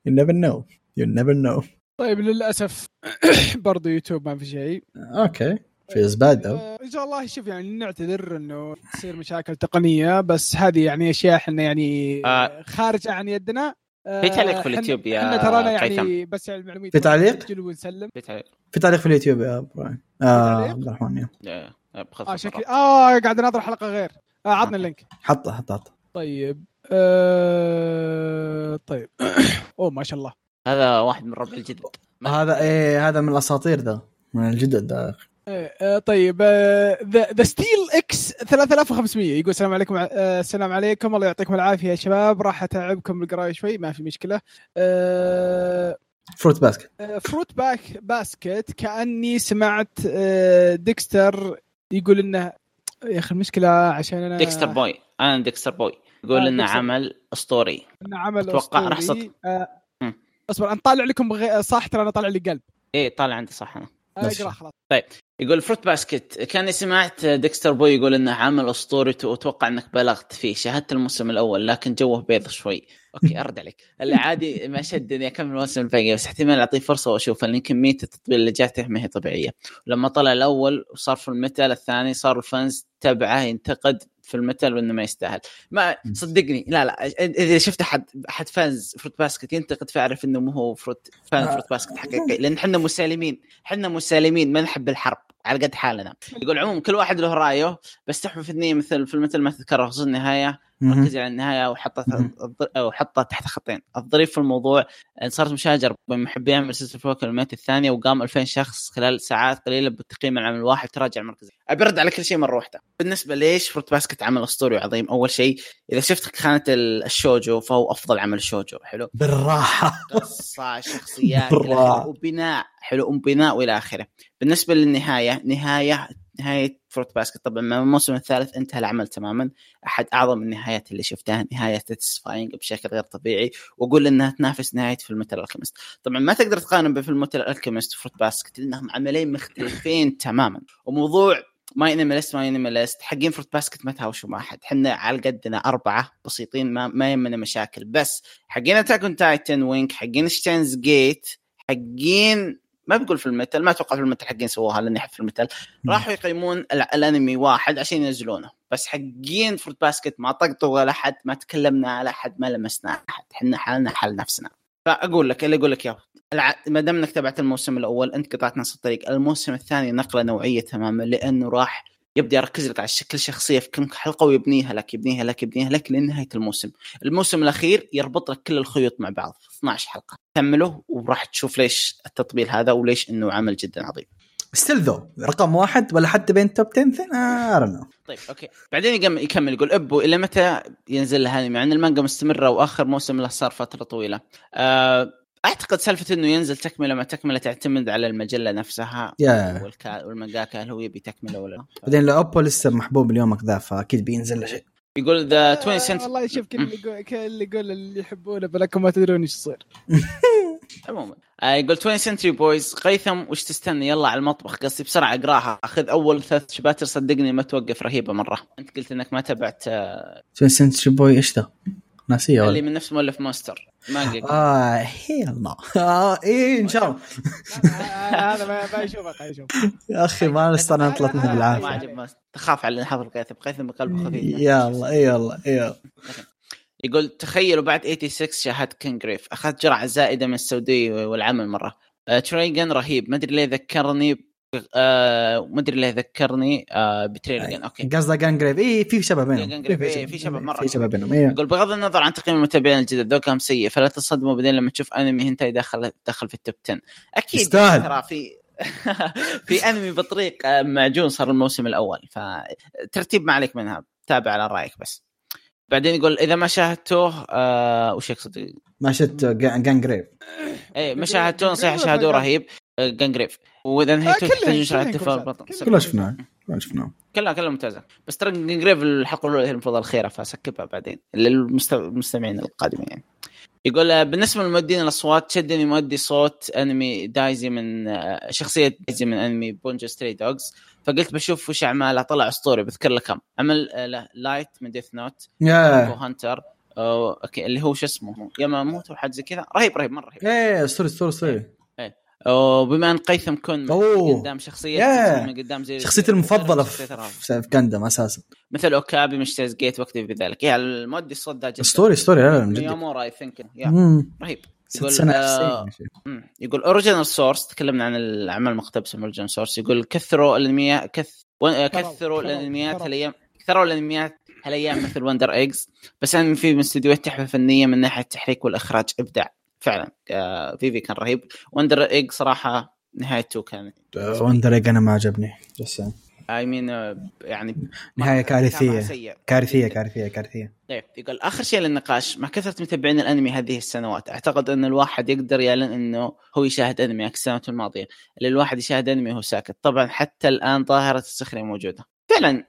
You never know. You never know. طيب للأسف برضو يوتيوب ما في شيء. okay. في. آه، إن شاء الله شوف يعني نعتذر إنه تصير مشاكل تقنية بس هذه يعني أشياء إحنا يعني آه. خارجه عن يدنا آه، في تعليق في اليوتيوب يا إحنا ترانا يعني. بس يعني المعلومات في تعليق؟ ونسلم في تعليق في تعليق في اليوتيوب يا إبراهيم آه؟ عبد الرحمن. آه، آه، آه الصراحة. شكلي آه قاعد اناظر حلقة غير آه عطنا اللينك حطه حطه حطه طيب آه طيب أوه ما شاء الله هذا واحد من ربع الجدد هذا إيه هذا من الأساطير ذا من الجدد ذا آه، آه، طيب The Steel X 3500 يقول السلام عليكم آه، السلام عليكم. الله يعطيكم العافية يا شباب. راح أتعبكم بالقراية شوي ما في مشكلة. آه، Fruit Basket Fruit Back Basket كأني سمعت آه، ديكستر يقول إنه يا أخي المشكلة عشان أنا ديكستر بوي. أنا ديكستر بوي. يقول آه، إنه ديكستر. عمل أسطوري. إنه عمل أتوقع راح. صدق. آه،. أصبر أنا طالع لكم بغي... صح ترى أنا طالع لي قلب. إيه طالع عندي صح أنا. بس. اقرأ خلاص. يقول Fruits Basket كاني سمعت ديكستر بوي يقول إنه عمل أسطوري واتوقع إنك بلغت فيه. شاهدت الموسم الأول لكن جوه بيض شوي. okay أرد عليك. اللي عادي ما شدني أكمل الموسم الباقي بس احتمال أعطيه فرصة واشوف لأن كميه التطبيل اللي جاته ما هي طبيعية. لما طلع الأول وصار Fullmetal الثاني صار ال fans تبعه ينتقد Fullmetal وإنه ما يستاهل. ما صدقني. لا لا إذا شفت احد أحد fans Fruits Basket ينتقد فأعرف إنه مو هو Fruits fan آه. Fruits Basket حقيقي. لأن إحنا مسالمين. إحنا مسالمين ما نحب الحرب. على قد حالنا. يقول عموما كل واحد له رأيه بس تحفه النيه مثل في المثل ما تذكرها خصوصا النهاية. ركزي على النهاية وحطت. وحطها تحت خطين الظريف في الموضوع إن صارت مشاجرة بين محبي يعمل سلسلة Fullmetal الثانية وقام 2000 شخص خلال ساعات قليلة بتقييم العمل الواحد تراجع المركز ابي ارد على كل شيء مره واحدة بالنسبة ليش Fruits Basket عمل أسطوري وعظيم؟ أول شيء إذا شفت خانة ال- الشوجو فهو أفضل عمل شوجو حلو؟ بالراحة. قصة شخصيات وبناء حلو وبناء وإلى آخره. بالنسبة للنهاية نهاية نهاية Fruits Basket طبعا الموسم الثالث انتهى العمل تماما. أحد أعظم النهايات اللي شفتها نهاية satisfying بشكل غير طبيعي. وأقول إنها تنافس نهاية فيلم Metal Alchemist طبعا ما تقدر تقارن بين فيلم Metal Alchemist و Fruits Basket لأنهم عملين مختلفين تماما. وموضوع ما ينملست ما ينملست حقين Fruits Basket ما تهاوشوا مع أحد. إحنا على قدنا أربعة بسيطين ما, ما يمنا مشاكل. بس حقين Attack Titan وينك حقين Steins;Gate حقين ما بقول Fullmetal ما أتوقع Fullmetal حقين سووها لأني أحب Fullmetal راحوا يقيمون ال- الأنمي واحد عشان ينزلونه. بس حقين Fruits Basket ما طقطوا ولا احد ما تكلمنا على احد ما لمسنا احد إحنا حالنا حال نفسنا. فأقول لك اللي أقول لك الع... ما دام إنك تابعت الموسم الأول أنت قطعت نص الطريق. الموسم الثاني نقلة نوعية تماما لأنه راح يبدأ يركز لك على كل شخصية في كل حلقة ويبنيها لك يبنيها لك يبنيها لك لنهاية الموسم. الموسم الأخير يربط لك كل الخيوط مع بعض 12 حلقة. كمله وراح تشوف ليش التطبيل هذا وليش إنه عمل جدا عظيم. still though رقم واحد ولا حتى بين top 10 then آه طيب okay. بعدين يكمل, يقول أبو إلى متى ينزل له انمي مع إن المانجا مستمرة وآخر موسم له صار فترة طويلة. أه أعتقد سالفة إنه ينزل تكملة ما تكمله تعتمد على المجلة نفسها يا. والكا والمانجاكا هل هو يبي تكملة ولا لا. بعدين لو أوبو لسه محبوب اليومك ذا فأكيد بينزل له شيء. يقول ذا 20 سنت والله شوف كل اللي يقول كل اللي يقول اللي يحبونه بلكم ما تدرون إيش يصير. عموما. آه يقول 20 سنتري بويز قيثم وش تستنى؟ يلا على المطبخ قصدي بسرعة أقراها. أخذ أول ثلاث شباتر صدقني ما توقف رهيبة مرة. أنت قلت إنك ما تابعت آه توين سنتري بوي إيش ذا؟ ناسيه اللي من نفس مؤلف ماستر. مانجا آه هيل نو آه إيه إن شاء الله. هذا ما ما يشوفه ما يشوف يا أخي ما نستطيع نطلع منها ما بالعافية. عجب ما تخاف على حظر قيثم قيثم بقلبه خفيف. يا الله اي والله اي والله. يقول تخيلوا بعد 86 شاهدت Gungrave أخذت جرعة زائدة من السوداوية والعمل مرة. آه Trigun رهيب. ما أدري ليه ذكرني آه ما أدري ليه ذكرني آه ب Trigun okay. قصده Gungrave. اي في شبه بينهم. إيه، في شبه مرة. في شبه بينهم اي يقول بغض النظر عن تقييم المتابعين الجدد ذوقهم سيء فلا تصدموا بعدين لما تشوف أنمي هنتاي دخل دخل في ال top 10 أكيد يستاهل. ترى في في أنمي بطريق آه، معجون صار الموسم الأول. فترتيب ما عليك منها. تابع على رأيك بس. بعدين يقول إذا ما شاهدتوه آه وش يقصد؟ ما شفت جان جريف. إيه ما شاهدتوه نصيحة شاهدوه رهيب. آه، جانجريف وإذا انهيتوه كلها- تحتاجون شرح كلها التفاعل كلها بطل كلها شفناه كلها شفناه كلها كلها ممتازة. بس ترى جانجريف الحلقة الاولى هي المفروض الخيره فسكبها بعدين للمستمعين القادمين. يعني يقول آه، بالنسبة للمؤدين الأصوات شدني مؤدي صوت أنمي دايزي من آه، شخصية دايزي من أنمي بونجو ستري دوجز. فقلت بشوف وش اعماله طلع أسطوري بذكر لك كم عمل لايت من ديث نوت يا هانتر أوكي اللي هو شو اسمه ياماموتو حاجة زي كذا. رهيب رهيب مرة رهيب. إيه ستوري ستوري ستوري وبما أن قيثم كن. قدام شخصية قدام زي شخصيتي المفضلة في. في جندم أساسا. مثل أوكابي مش ستيز جيت واكتب بذلك. يا المؤدي الصوت ده جدا. ستوري ستوري لا لا من جد. اي ثينك. رهيب. يقول سنة آه،. يقول original source تكلمنا عن الأعمال المقتبسة من original source يقول كثروا الانميات كث... آه، كثروا الأنميات. هالايام كثروا الأنميات هالأيام مثل Wonder Eggs بس انمي فيه من استديوهات تحفة فنية من ناحية التحريك والإخراج إبداع. فعلا. آه، Vivy كان رهيب. Wonder Egg صراحة نهايته كان آه، Wonder Egg أنا ما عجبني. بس اي مين يعني نهاية كارثية. كارثية كارثية كارثية. طيب يقول آخر شيء للنقاش مع كثره متابعين الأنمي هذه السنوات؟ أعتقد أن الواحد يقدر يعلن أنه هو يشاهد أنمي أكثر السنوات الماضية. اللي الواحد يشاهد أنمي وهو ساكت. طبعا حتى الآن ظاهرة السخرية موجودة. فعلا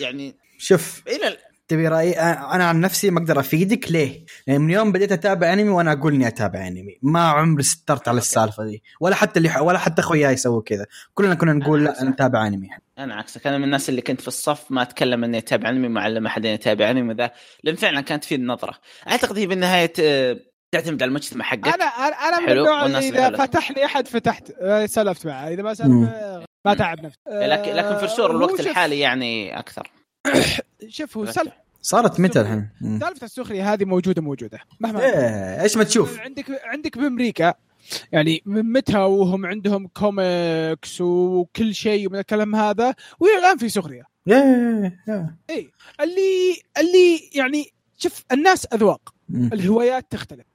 يعني شوف. إلى ال- تبي رايي أنا عن نفسي ما أقدر أفيدك. ليه؟ لأن من يوم بديت أتابع أنمي وأنا أقول إني أتابع أنمي. ما عمري سترت على السالفة دي ولا حتى اللي ولا حتى اخوياي يسووا كذا. كلنا كنا نقول لا نتابع أنمي. أنا عكسك. أنا من الناس اللي كنت في الصف ما أتكلم إني أتابع أنمي ما علم أحد إني أتابع أنمي ذا لأن فعلا كانت في النظرة. أعتقد هي بالنهاية آه، تعتمد على المجتمع حقك. أنا أنا أنا من النوع اللي إذا حلو. فتحني أحد فتحت. آه، سلفت معه. إذا ما سلف مم. آه، ما تعب نفسي. لكن لكن في الوقت الحالي يعني أكثر. شوف هو سلف صارت متى الحين؟ سالفة السخرية هذه موجودة موجودة مهما إيه إيش ما تشوف؟ عندك عندك بأمريكا يعني من متى وهم عندهم كوميكس وكل شيء ومن الكلام هذا وإلى الآن في سخرية يا يا اي اللي اللي يعني شوف الناس أذواق. الهوايات تختلف.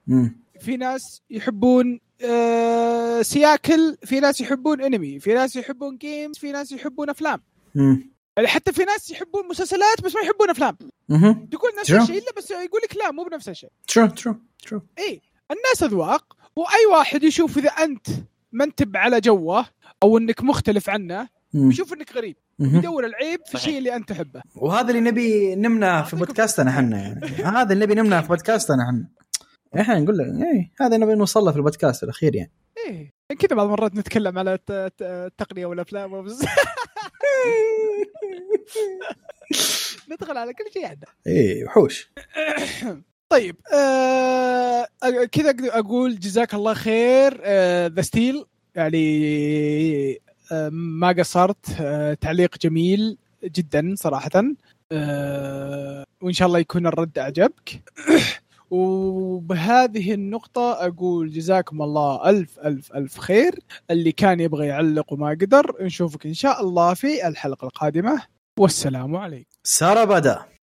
في ناس يحبون آه سياكل في ناس يحبون أنمي في ناس يحبون games في ناس يحبون أفلام حتى في ناس يحبون مسلسلات بس ما يحبون أفلام. تقول نفس؟ الشيء لا بس يقول لك لا مو بنفس الشيء. true true true اي الناس أذواق وأي واحد يشوف إذا أنت ما انت على جوه أو إنك مختلف عنه. يشوف إنك غريب. يدور العيب في. الشيء اللي أنت تحبه. وهذا اللي نبي نمنع في بودكاستنا إحنا يعني. هذا اللي نبي نمنع في بودكاستنا إحنا. إحنا نقول لك إيه هذا نبي نوصل له في البودكاست الأخير يعني. إيه. كذا بعض المرات نتكلم على الت- الت- التقنية والأفلام ندخل على كل شيء عندنا. إيه وحوش. طيب آه كذا أقدر أقول جزاك الله خير ذا ستيل يعني آه ما قصرت آه تعليق جميل جدا صراحة. آه وإن شاء الله يكون الرد أعجبك. وبهذه النقطة أقول جزاكم الله ألف ألف ألف خير. اللي كان يبغى يعلق وما قدر نشوفك إن شاء الله في الحلقة القادمة. والسلام عليكم. سارة بدا.